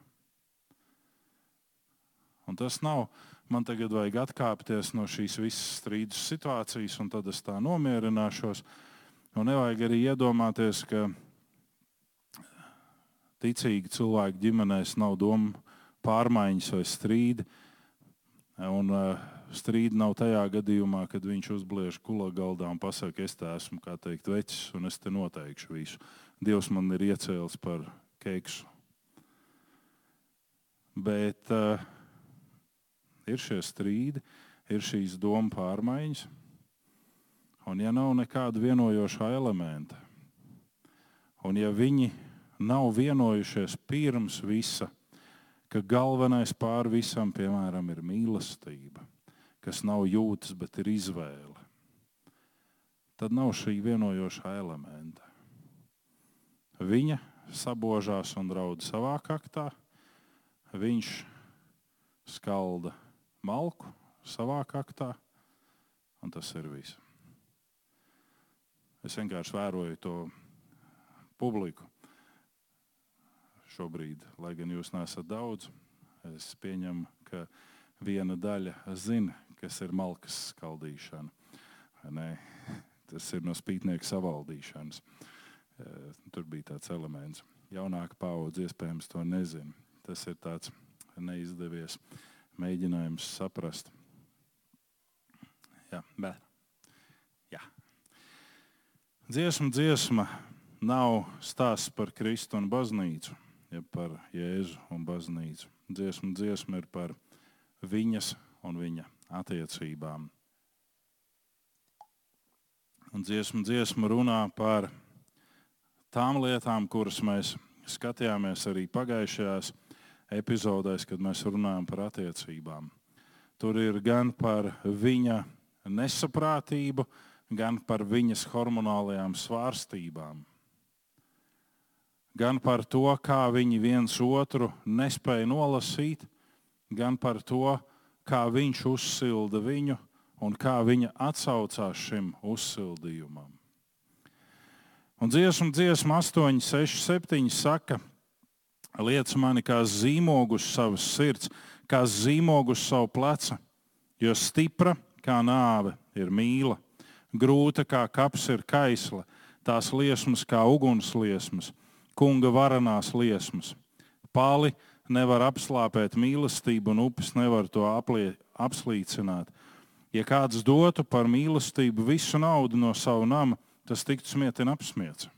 Un tas nav, man tagad vajag atkāpties no šīs visas strīdus situācijas, un tad es tā nomierināšos. Un nevajag arī iedomāties, ka ticīgi cilvēki ģimenēs nav domu pārmaiņas vai strīdi. Un uh, strīdi nav tajā gadījumā, kad viņš uzbliež kula galdā un pasakā, es te esmu, teikt, vecs, un es te noteikšu visu. Dievs man ir iecēlis par keksu. Bet uh, ir šie strīdi, ir šīs domu pārmaiņas. Un ja nav nekāda vienojošā elementa, un ja viņi nav vienojušies pirms visa, ka galvenais pār visam, piemēram, ir mīlestība, kas nav jūtas, bet ir izvēle, tad nav šī vienojošā elementa. Viņa sabožās un draud savā kaktā, viņš skalda malku savā kaktā, un tas ir viss. Es vienkārši vēroju to publiku šobrīd, lai gan jūs nesat daudz. Es pieņemu, ka viena daļa zina, kas ir malkas skaldīšana. Nē, tas ir no spītnieka savaldīšanas. Tur bija tāds elements. Jaunāka paudze iespējams to nezina. Tas ir tāds neizdevies mēģinājums saprast. Jā, bet. Dziesma, dziesma nav stāsts par Kristu un baznīcu, ja par Jēzu un baznīcu. Dziesma, dziesma ir par viņas un viņa attiecībām. Un dziesma, dziesma runā par tām lietām, kuras mēs skatījāmies arī pagājušajās epizodēs, kad mēs runājam par attiecībām. Tur ir gan par viņa nesaprātību, gan par viņas hormonālajām svārstībām. Gan par to, kā viņi viens otru nespēja nolasīt, gan par to, kā viņš uzsilda viņu un kā viņa atsaucās šim uzsildījumam. Un dziesma, dziesma 8, 6, 7 saka, liec mani kā zīmogus savas sirds, kā zīmogus savu pleca, jo stipra kā nāve ir mīla, grūta kā kaps ir kaisla, tās liesmas kā ugunsliesmas, kunga varanās liesmas. Pāli nevar apslāpēt mīlestību, un upes nevar to aplie, apslīcināt. Ja kāds dotu par mīlestību visu naudu no sava nama, tas tiktu smietina apsmiets.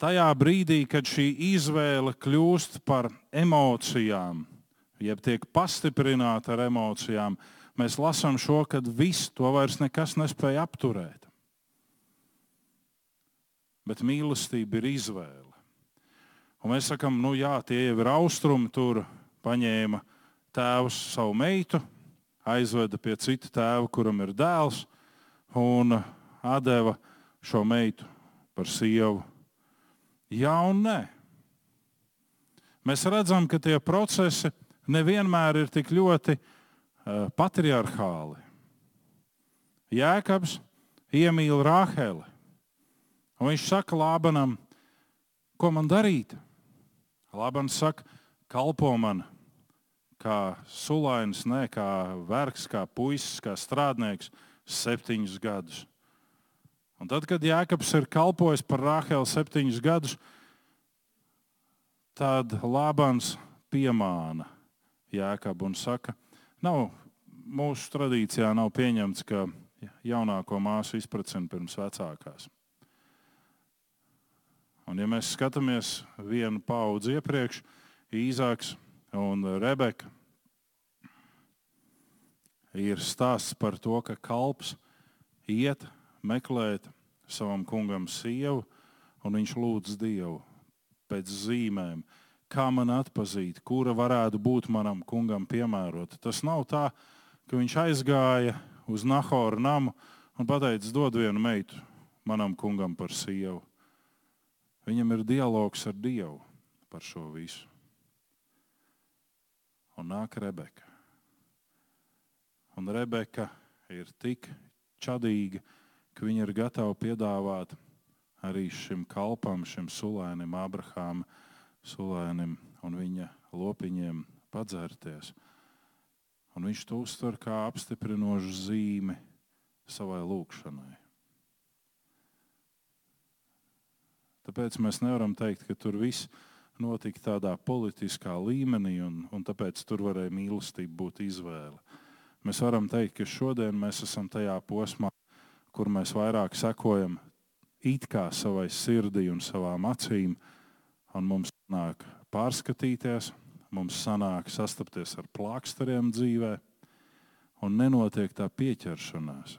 Tajā brīdī, kad šī izvēle kļūst par emocijām, jeb tiek pastiprināta ar emocijām, mēs lasām šo, ka viss to vairs nekas nespēja apturēt. Bet mīlestība ir izvēle. Un mēs sakām, nu jā, tie jau ir austrumi, tur paņēma tēvs savu meitu, aizveda pie cita tēva, kuram ir dēls, un deva šo meitu par sievu. Jā un nē. Mēs redzam, ka tie procesi nevienmēr ir tik ļoti patriarchāli. Jēkabs iemīl Rāheli. Un viņš saka Lābanam, ko man darīt? Lābans saka, kalpo man kā sulainis, ne kā vergs, kā puisis, kā strādnieks septiņus gadus. Un tad, kad Jēkabs ir kalpojis par Rāhelu septiņus gadus, tad Lābans piemāna Jēkabu un saka, nav mūsu tradīcijā nav pieņemts, ka jaunāko māsu izpratne pirms vecākās. Un, ja mēs skatāmies vienu paudzi iepriekš, Īzāks un Rebeka, ir stāsts par to, ka kalps iet meklēt savam kungam sievu, un viņš lūdz Dievu pēc zīmēm, kā man atpazīt, kura varētu būt manam kungam piemērota. Tas nav tā, ka viņš aizgāja uz Nahoru namu un pateica, dod vienu meitu manam kungam par sievu. Viņam ir dialogs ar Dievu par šo visu. Un nāk Rebeka. Un Rebeka ir tik čadīga, ka viņa ir gatava piedāvāt arī šim kalpam, šim sulēnim, Abrahamam, sulēnim un viņa lopiņiem padzērties. Un viņš to uztver kā apstiprinošu zīmi savai lūkšanai. Tāpēc mēs nevaram teikt, ka tur viss notika tādā politiskā līmenī, un, un tāpēc tur varēja mīlestība būt izvēle. Mēs varam teikt, ka šodien mēs esam tajā posmā, kur mēs vairāk sekojam it kā savai sirdī un savām acīm, un mums nāk pārskatīties, mums sanāk sastapties ar plāksteriem dzīvē, un nenotiek tā pieķeršanās.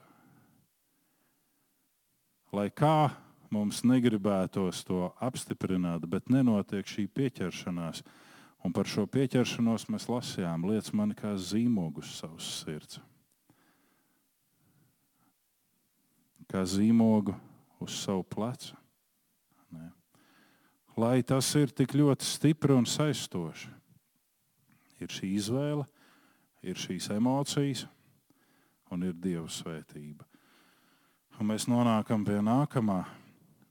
Lai kā mums negribētos to apstiprināt, bet nenotiek šī pieķeršanās. Un par šo pieķeršanos mēs lasījām, lietas man kā zīmogus savas sirds. Kā zīmogu uz savu plecu. Ne. Lai tas ir tik ļoti stipri un saistoši. Ir šī izvēle, ir šīs emocijas un ir Dieva svētība. Un mēs nonākam pie nākamā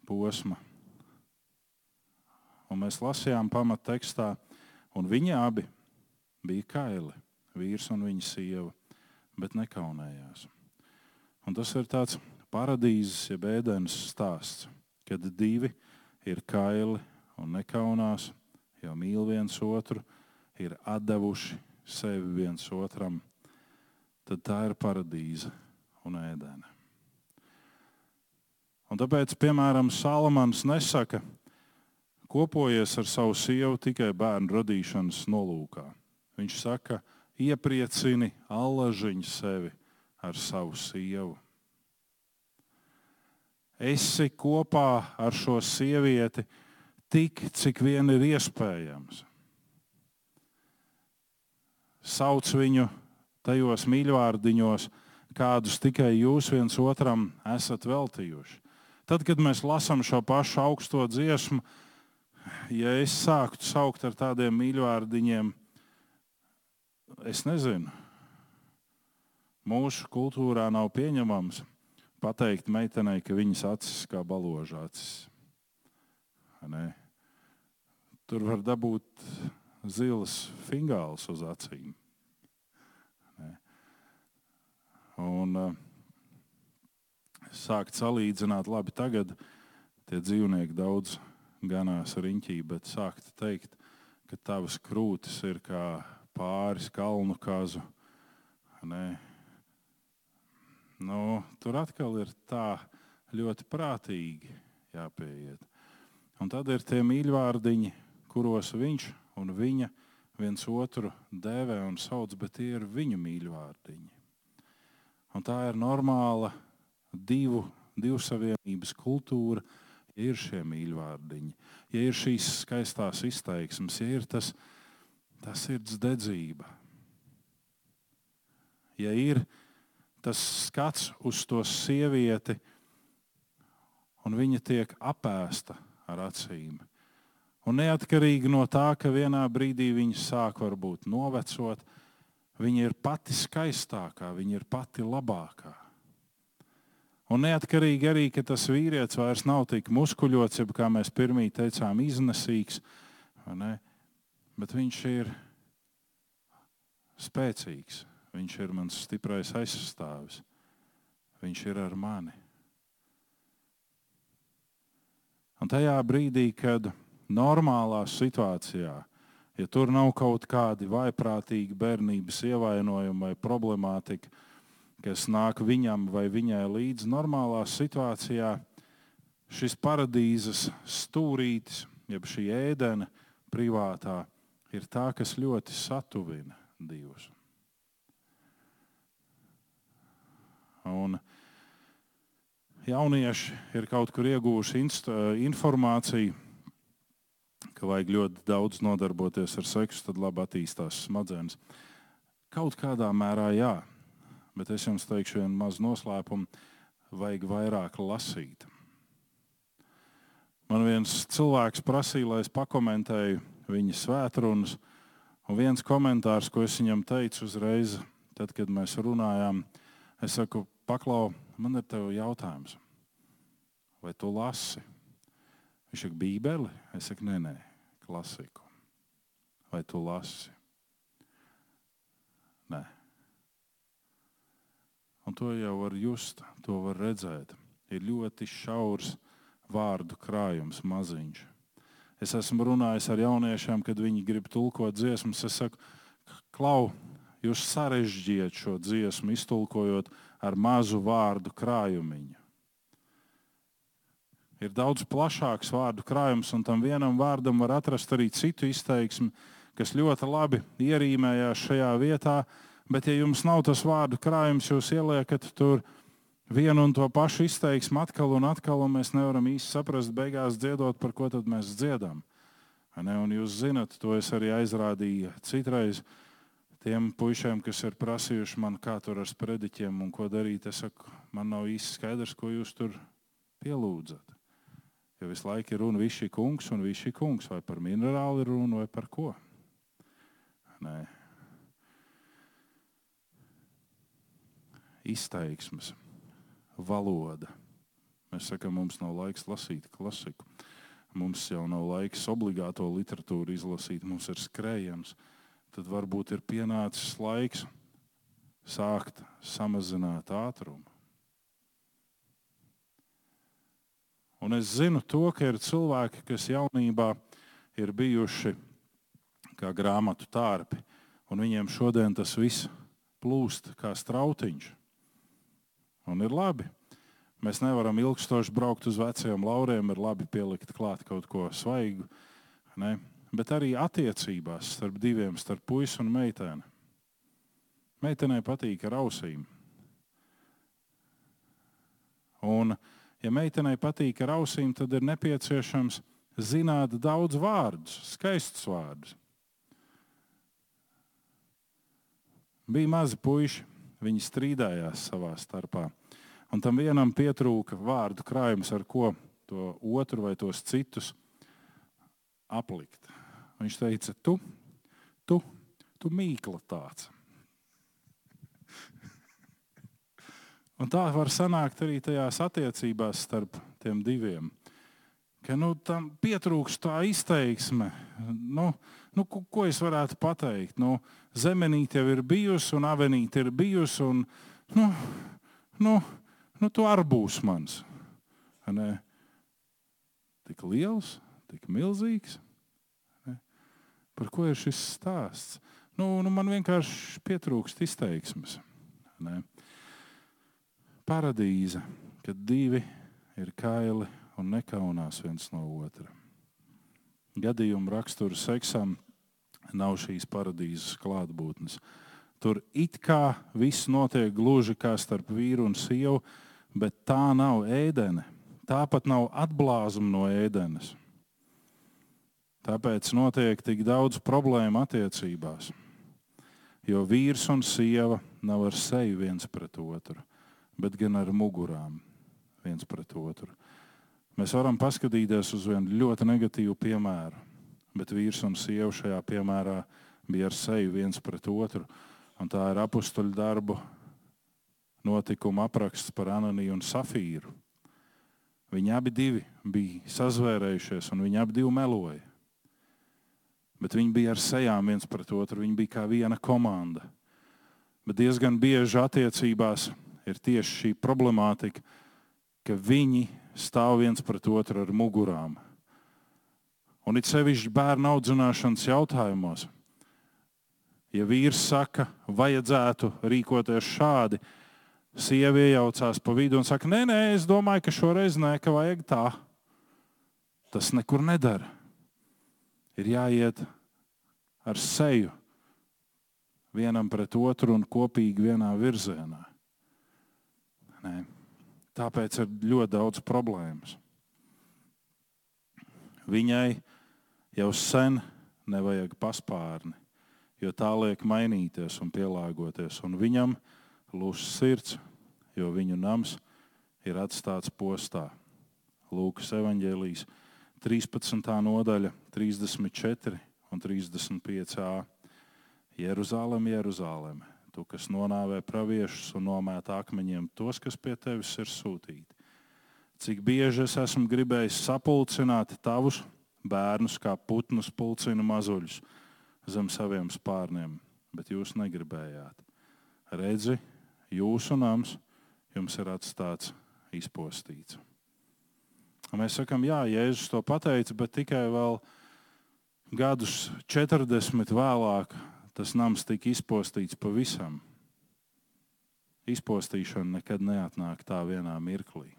posma. Un mēs lasījām pamattekstā, un viņi abi bija kaili, vīrs un viņa sieva, bet nekaunējās. Un tas ir tāds paradīzes, jeb ēdienas stāsts, kad divi ir kaili un nekaunās, jau mīl viens otru, ir devuši sevi viens otram, tad tā ir paradīze un ēdēna. Un tāpēc, piemēram, Salamans nesaka, kopojies ar savu sievu tikai bērnu radīšanas nolūkā. Viņš saka, iepriecini allažiņu sevi ar savu sievu. Esi kopā ar šo sievieti tik, cik vien ir iespējams. Sauc viņu tajos mīļvārdiņos, kādus tikai jūs viens otram esat veltījuši. Tad, kad mēs lasām šo pašu augsto dziesmu, ja es sāktu saukt ar tādiem mīļvārdiņiem, es nezinu, mūsu kultūrā nav pieņemams pateikt meitenei, ka viņas acis kā baloža acis. Tur var dabūt zilas fingāls uz acīm. Un, uh, sākt salīdzināt, labi, tagad tie dzīvnieki daudz ganās riņķī, bet sākt teikt, ka tavas krūtis ir kā pāris kalnu kazu. Nē. Nu, tur atkal ir tā ļoti prātīgi jāpieiet. Un tad ir tie mīļvārdiņi, kuros viņš un viņa viens otru dēvē un sauc, bet tie ir viņu mīļvārdiņi. Un tā ir normāla divu, divu savienības kultūra, ja ir šie mīļvārdiņi, ja ir šīs skaistās izteiksmes, ja ir tas, tas sirds dedzība, ja ir tas skats uz to sievieti, un viņa tiek apēsta ar acīm. Un neatkarīgi no tā, ka vienā brīdī viņa sāk varbūt novecot, viņa ir pati skaistākā, viņa ir pati labākā. Un neatkarīgi arī, ka tas vīrietis vairs nav tik muskuļots, jeb kā mēs pirmie teicām, iznesīgs, bet viņš ir spēcīgs. Viņš ir mans stiprais aizstāvis. Viņš ir ar mani. Un tajā brīdī, kad normālā situācijā, ja tur nav kaut kādi vaiprātīgi bērnības ievainojumi vai problemātika, kas nāk viņam vai viņai līdzi normālā situācijā, šis paradīzes stūrītis, jeb šī ēdena privātā, ir tā, kas ļoti satuvina divus. Un jaunieši ir kaut kur ieguvuši inst- informāciju, ka vajag ļoti daudz nodarboties ar seksu, tad labi attīstās smadzenes. Kaut kādā mērā jā, bet es jums teikšu vienu mazu noslēpumu. Vajag vairāk lasīt. Man viens cilvēks prasīja, lai es pakomentēju viņa svētrunas, un viens komentārs, ko es viņam teicu uzreiz, tad, kad mēs runājām, es saku, paklau, man ir tev jautājums, vai tu lasi? Viņš saka, Bībeli? Es saku, nē, nē, klasiku. Vai tu lasi? Nē. Un to jau var just, to var redzēt. Ir ļoti šaurs vārdu krājums, maziņš. Es esmu runājis ar jauniešiem, kad viņi grib tulkot dziesmas. Es saku, klau, jūs sarežģījat šo dziesmu, iztulkojot ar mazu vārdu krājumiņu. Ir daudz plašāks vārdu krājums, un tam vienam vārdam var atrast arī citu izteiksmi, kas ļoti labi ierīmējās šajā vietā. Bet, ja jums nav tas vārdu krājums, jūs ieliekat tur vienu un to pašu izteiksmu atkal un atkal, un mēs nevaram īsti saprast, beigās dziedot, par ko tad mēs dziedam. Un jūs zinat, to es arī aizrādīju citreiz tiem puišiem, kas ir prasījuši man, kā tur ar sprediķiem un ko darīt. Es saku, man nav īsti skaidrs, ko jūs tur pielūdzat. Jo visu laiku ir runa višķi kungs un višķi kungs, vai par minerālu ir runa vai par ko. Nē. Izteiksmes, valoda. Mēs sakām, mums nav laiks lasīt klasiku. Mums jau nav laiks obligāto literatūru izlasīt, mums ir skrējiens. Tad varbūt ir pienācis laiks sākt samazināt ātrumu. Un es zinu to, ka ir cilvēki, kas jaunībā ir bijuši kā grāmatu tārpi, un viņiem šodien tas viss plūst kā strautiņš. Un ir labi. Mēs nevaram ilgstoši braukt uz veciem lauriem, ir labi pielikt klāt kaut ko svaigu. Ne? Bet arī attiecībās starp diviem, starp puisi un meiteni. Meitenei patīk ar ausīm. Un, ja meitenei patīk ar ausīm, tad ir nepieciešams zināt daudz vārdus, skaistus vārdus. Bija mazi puiši, viņi strīdējās savā starpā. Un tam vienam pietrūka vārdu krājums, ar ko to otru vai tos citus aplikt. Viņš teica, tu, tu, tu mīkla tāds. Un tā var sanākt arī tajās attiecībās starp tiem diviem. Ka nu, tam pietrūkst tā izteiksme. Nu, nu, ko, ko es varētu pateikt? Nu, zemenīte jau ir bijusi, un avenīte ir bijusi. Un, nu, nu, nu, tu arī būsi mans. Ne? Tik liels, tik milzīgs. Par ko ir šis stāsts? Nu, nu, man vienkārši pietrūkst izteiksmes. Ne? Paradīze, kad divi ir kaili un nekaunās viens no otra. Gadījuma rakstura seksam nav šīs paradīzes klātbūtnes. Tur it kā viss notiek gluži kā starp vīru un sievu, bet tā nav ēdene. Tāpat nav atblāzuma no ēdenes. Tāpēc notiek tik daudz problēmu attiecībās. Jo vīrs un sieva nav ar seju viens pret otru, bet gan ar mugurām viens pret otru. Mēs varam paskatīties uz vienu ļoti negatīvu piemēru, bet vīrs un sieva šajā piemērā bija ar seju viens pret otru. Tā ir apakstuļu darbu notikuma apraksts par Ananiju un Safīru. Viņi abi bija sazvērējušies, un viņi abi meloja. Bet viņi bija ar sejām viens pret otru. Viņi bija kā viena komanda. Bet diezgan bieži attiecībās ir tieši šī problemātika, ka viņi stāv viens pret otru ar mugurām. Un it sevišķi bērnu audzināšanas jautājumos. Ja vīrs saka, vajadzētu rīkoties šādi, sieva iejaucās pa vidu un saka, nē, nē, es domāju, ka šoreiz nē, ka vajag tā. Tas nekur nedara. Ir jāiet ar seju vienam pret otru un kopīgi vienā virzienā. Nē. Tāpēc ir ļoti daudz problēmas. Viņai jau sen nevajag paspārni, jo tā liek mainīties un pielāgoties. Un viņam lūs sirds, jo viņu nams ir atstāts postā. Lūkas evanģēlijas 13. nodaļa, 34 un 35a. Jeruzalem, Jeruzalem, tu, kas nonāvē praviešus un nomēta akmeņiem tos, kas pie tevis ir sūtīti. Cik bieži es esmu gribējis sapulcināt tavus bērnus, kā putnus pulcina mazuļus zem saviem spārniem, bet jūs negribējāt. Redzi, jūsu nams jums ir atstāts izpostīts. Un mēs sakām, jā, Jēzus to pateica, bet tikai vēl gadus 40 vēlāk tas nams tika izpostīts pavisam. Izpostīšana nekad neatnāk tā vienā mirklī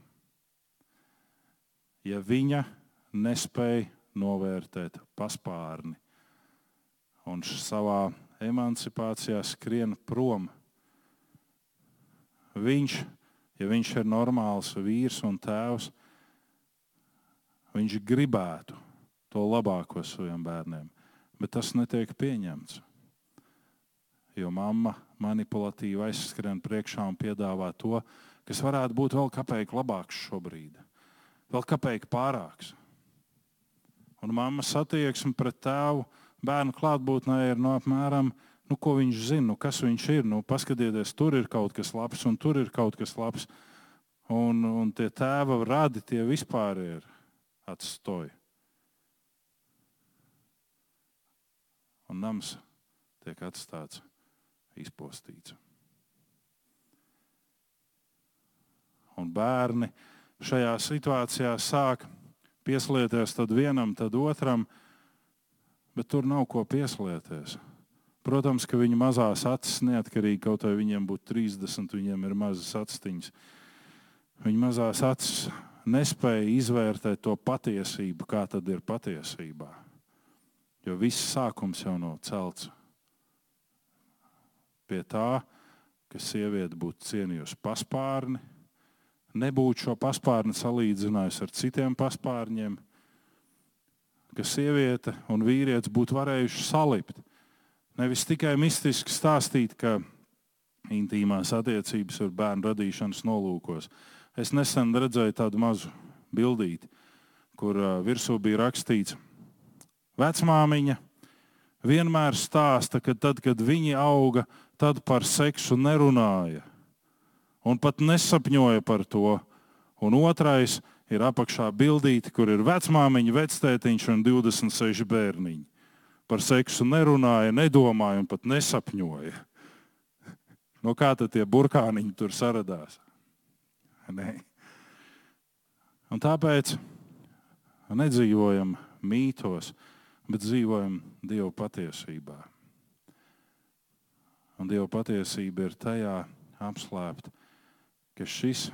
ja viņa nespēja novērtēt paspārni un savā emancipācijā skrien prom. Viņš, ja viņš ir normāls vīrs un tēvs, viņš gribētu to labāko saviem bērniem, bet tas netiek pieņemts. Jo mamma manipulatīvi aizskrien priekšā un piedāvā to, kas varētu būt vēl kāpēc labāks šobrīd vēl kāpēc pārāks. Un mammas attieksme pret tēvu bērnu klātbūtnē ir no apmēram, nu, ko viņš zina, nu, kas viņš ir. Nu, paskatieties, tur ir kaut kas labs, un tur ir kaut kas labs. Un, un tie tēva radi, tie vispār ir atstoji. Un nams tiek atstāts izpostīts. Un bērni šajā situācijā sāk pieslieties tad vienam, tad otram, bet tur nav ko pieslieties. Protams, ka viņa mazās acis neatkarīgi kaut vai viņiem būtu 30, viņiem ir mazas aciņas. Viņa mazās acis nespēja izvērtēt to patiesību, kā tad ir patiesībā. Jo viss sākums jau nav celts pie tā, ka sieviete būtu cienījusi paspārni, nebūtu šo paspārni salīdzinājusi ar citiem paspārņiem, ka sieviete un vīrietis būtu varējuši salipt. Nevis tikai mistiski stāstīt, ka intīmās attiecības ir bērnu radīšanas nolūkos. Es nesen redzēju tādu mazu bildīti, kur virsū bija rakstīts, vecmāmiņa vienmēr stāsta, ka tad, kad viņi auga, tad par seksu nerunāja un pat nesapņoja par to. Un otrais ir apakšā bildīte, kur ir vecmāmiņa, vectētiņš un 26 bērniņi. Par seksu nerunāja, nedomāja un pat nesapņoja. No kā tad tie burkāniņi tur saradās? Nē. Un tāpēc nedzīvojam mītos, bet dzīvojam Dieva patiesībā. Un Dieva patiesība ir tajā apslēpta, ka šis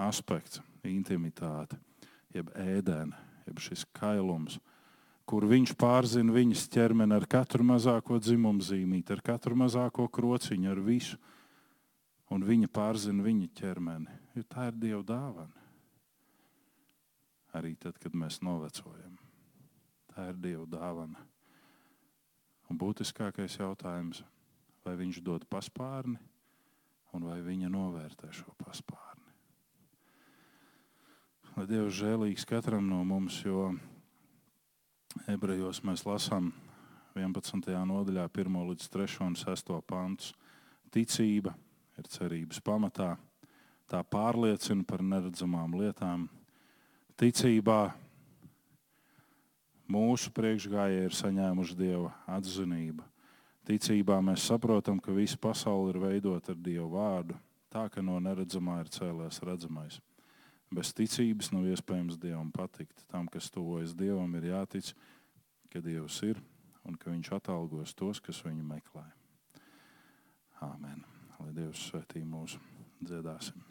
aspekts, intimitāte, jeb ēdēna, jeb šis kailums, kur viņš pārzina viņas ķermeni ar katru mazāko dzimumu zīmīti, ar katru mazāko krociņu, ar visu. Un viņa pārzina viņa ķermeni, jo tā ir Dieva dāvana. Arī tad, kad mēs novecojam, tā ir Dieva dāvana. Un būtiskākais jautājums, vai viņš dod paspārni un vai viņa novērtē šo paspārni. Lai Dievs žēlīgs katram no mums, jo ebrejos mēs lasām 11. nodaļā, 1 līdz 3 un 6 pantus. Ticība ir cerības pamatā, tā pārliecina par neredzamām lietām. Ticībā mūsu priekšgājēji ir saņēmuši Dieva atzinību Ticībā mēs saprotam, ka visa pasaule ir veidota ar Dieva vārdu, tā ka no neredzamā ir cēlēs redzamais. Bez ticības nav iespējams Dievam patikt. Tam, kas tuvojas Dievam, ir jātic, ka Dievs ir un ka Viņš atalgos tos, kas viņu meklē. Āmen. Lai Dievs svētī mūsu dziedāsim.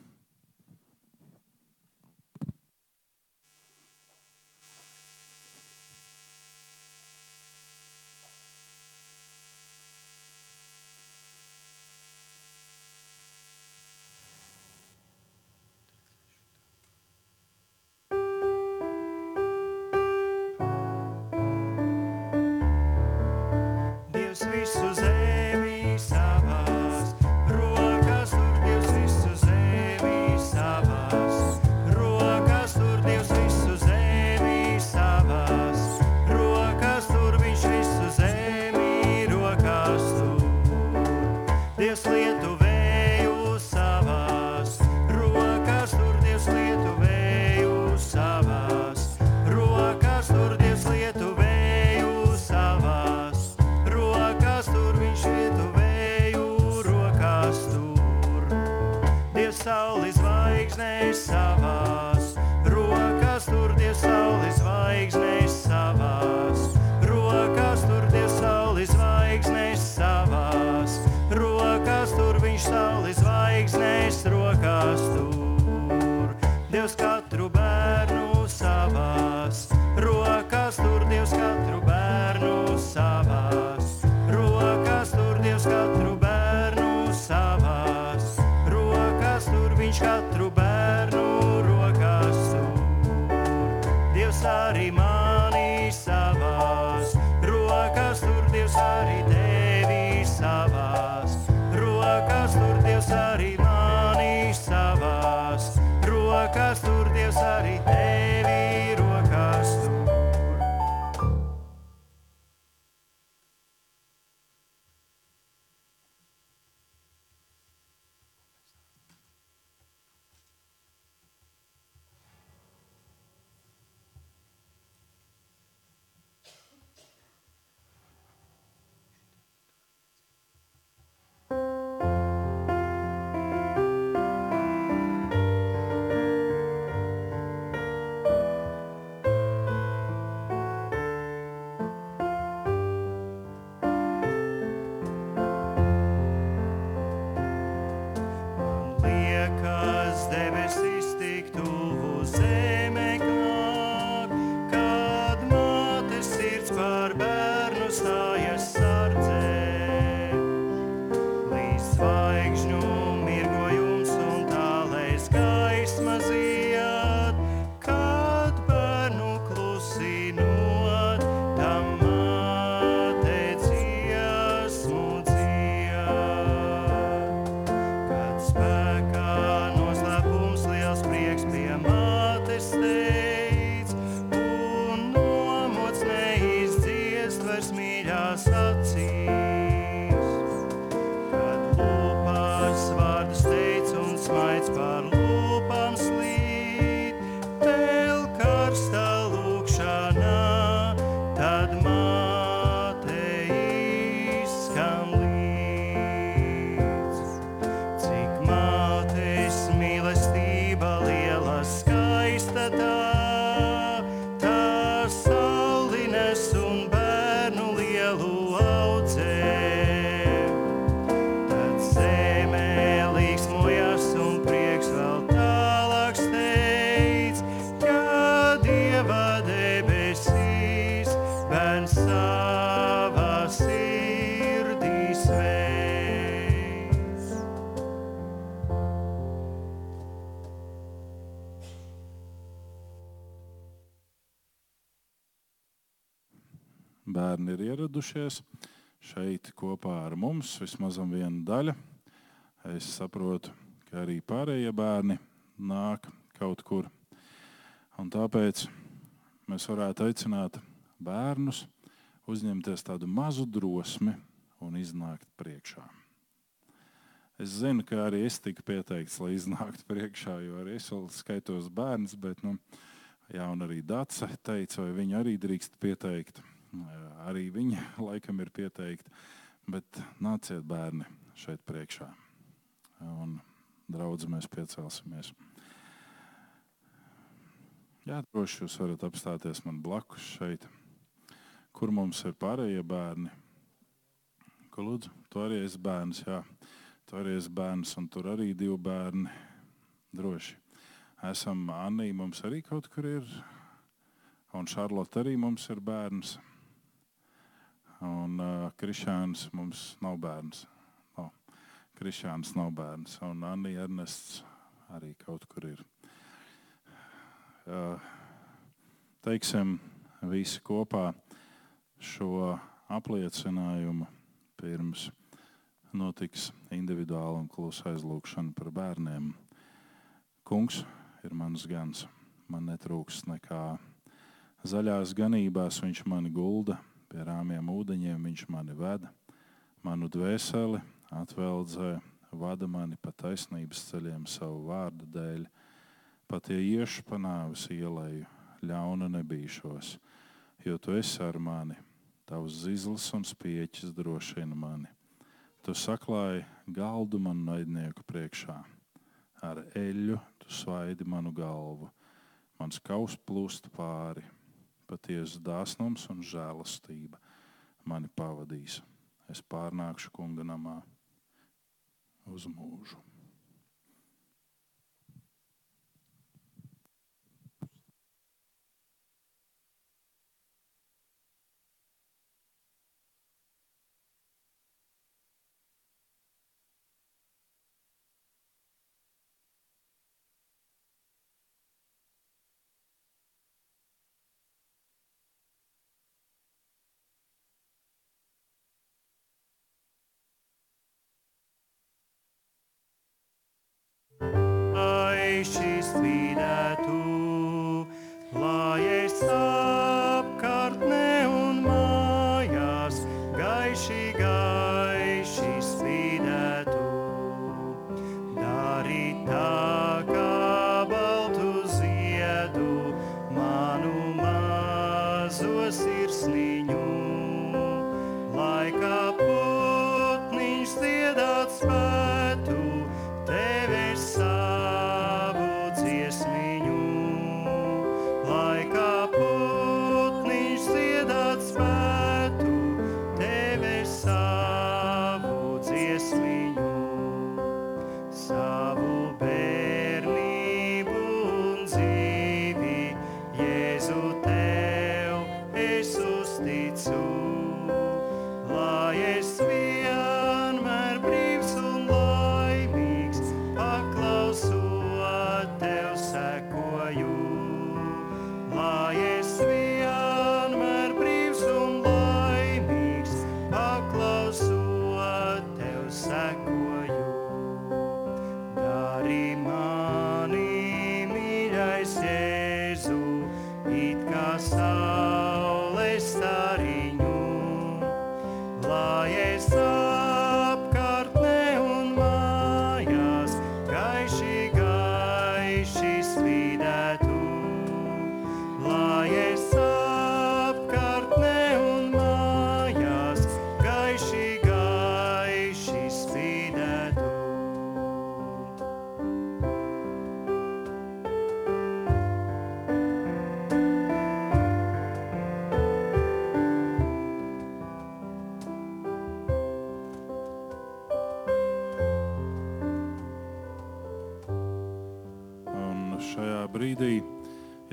Ieradušies šeit kopā ar mums, vismaz viena daļa. Es saprotu, ka arī pārējie bērni nāk kaut kur. Un tāpēc mēs varētu aicināt bērnus uzņemties tādu mazu drosmi un iznākt priekšā. Es zinu, ka arī es tiku pieteikts, lai iznāktu priekšā, jo arī es vēl skaitos bērns, bet nu, jā, arī Dāca teica, vai viņa arī drīkst pieteikt. Arī viņa laikam ir pieteikta, bet nāciet bērni šeit priekšā. Un draudz mēs piecelsimies. Jā, droši jūs varat apstāties man blakus šeit, kur mums ir pārējie bērni. Ko lūdzu? Tu arī esi bērns, jā. Tu arī esi bērns, un tur arī divi bērni. Droši. Esam Anī, mums arī kaut kur ir. Un Šarlote arī mums ir bērns. Un uh, Krišāns mums nav bērns. No. Krišāns nav bērns. Un Anija Ernests arī kaut kur ir. Uh, teiksim, visi kopā šo apliecinājumu pirms notiks individuāla un klusa aizlūgšana par bērniem. Kungs ir mans gans, man netrūks nekā. Zaļās ganībās viņš mani gulda, pie rāmjiem ūdeņiem viņš mani veda, manu dvēseli atveldzē, vada mani pa taisnības ceļiem savu vārdu dēļ. Pat ja iešu pa nāves ielēju, ļauna nebīšos, jo tu esi ar mani, tavs zizlis un spieķis drošina mani. Tu saklāji galdu manu naidnieku priekšā, ar eļļu tu svaidi manu galvu, mans kaus plūst pāri, patiesa dāsnums un žēlastība mani pavadīs. Es pārnākšu kunga namā uz mūžu.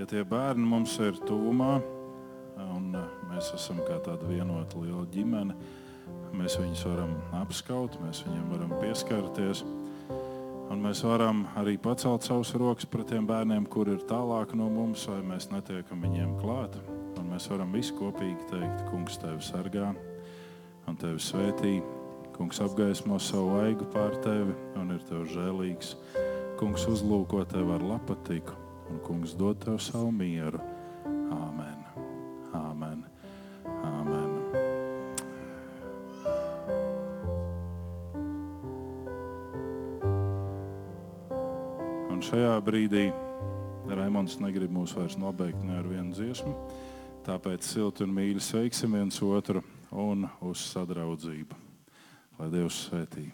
Ja tie bērni mums ir tuvumā, un eh, mēs esam kā tāda vienota liela ģimene, mēs viņus varam apskaut, mēs viņiem varam pieskarties. Un mēs varam arī pacelt savus rokas pret tiem bērniem, kur ir tālāk no mums, vai mēs netiekam viņiem klāt. Un mēs varam visi kopīgi teikt, Kungs, tevi sargā un tevi svētī. Kungs apgaismo savu aigu pār tevi un ir tev žēlīgs. Kungs uzlūko tevi ar lapatiku, un kungs dod tev savu mieru. Āmen. Āmen. Āmen. Un šajā brīdī Raimons negrib mūs vairs nobeigt ne ar vienu dziesmu. Tāpēc silti un mīļi sveiksim viens otru un uz sadraudzību. Lai Dievs svētī!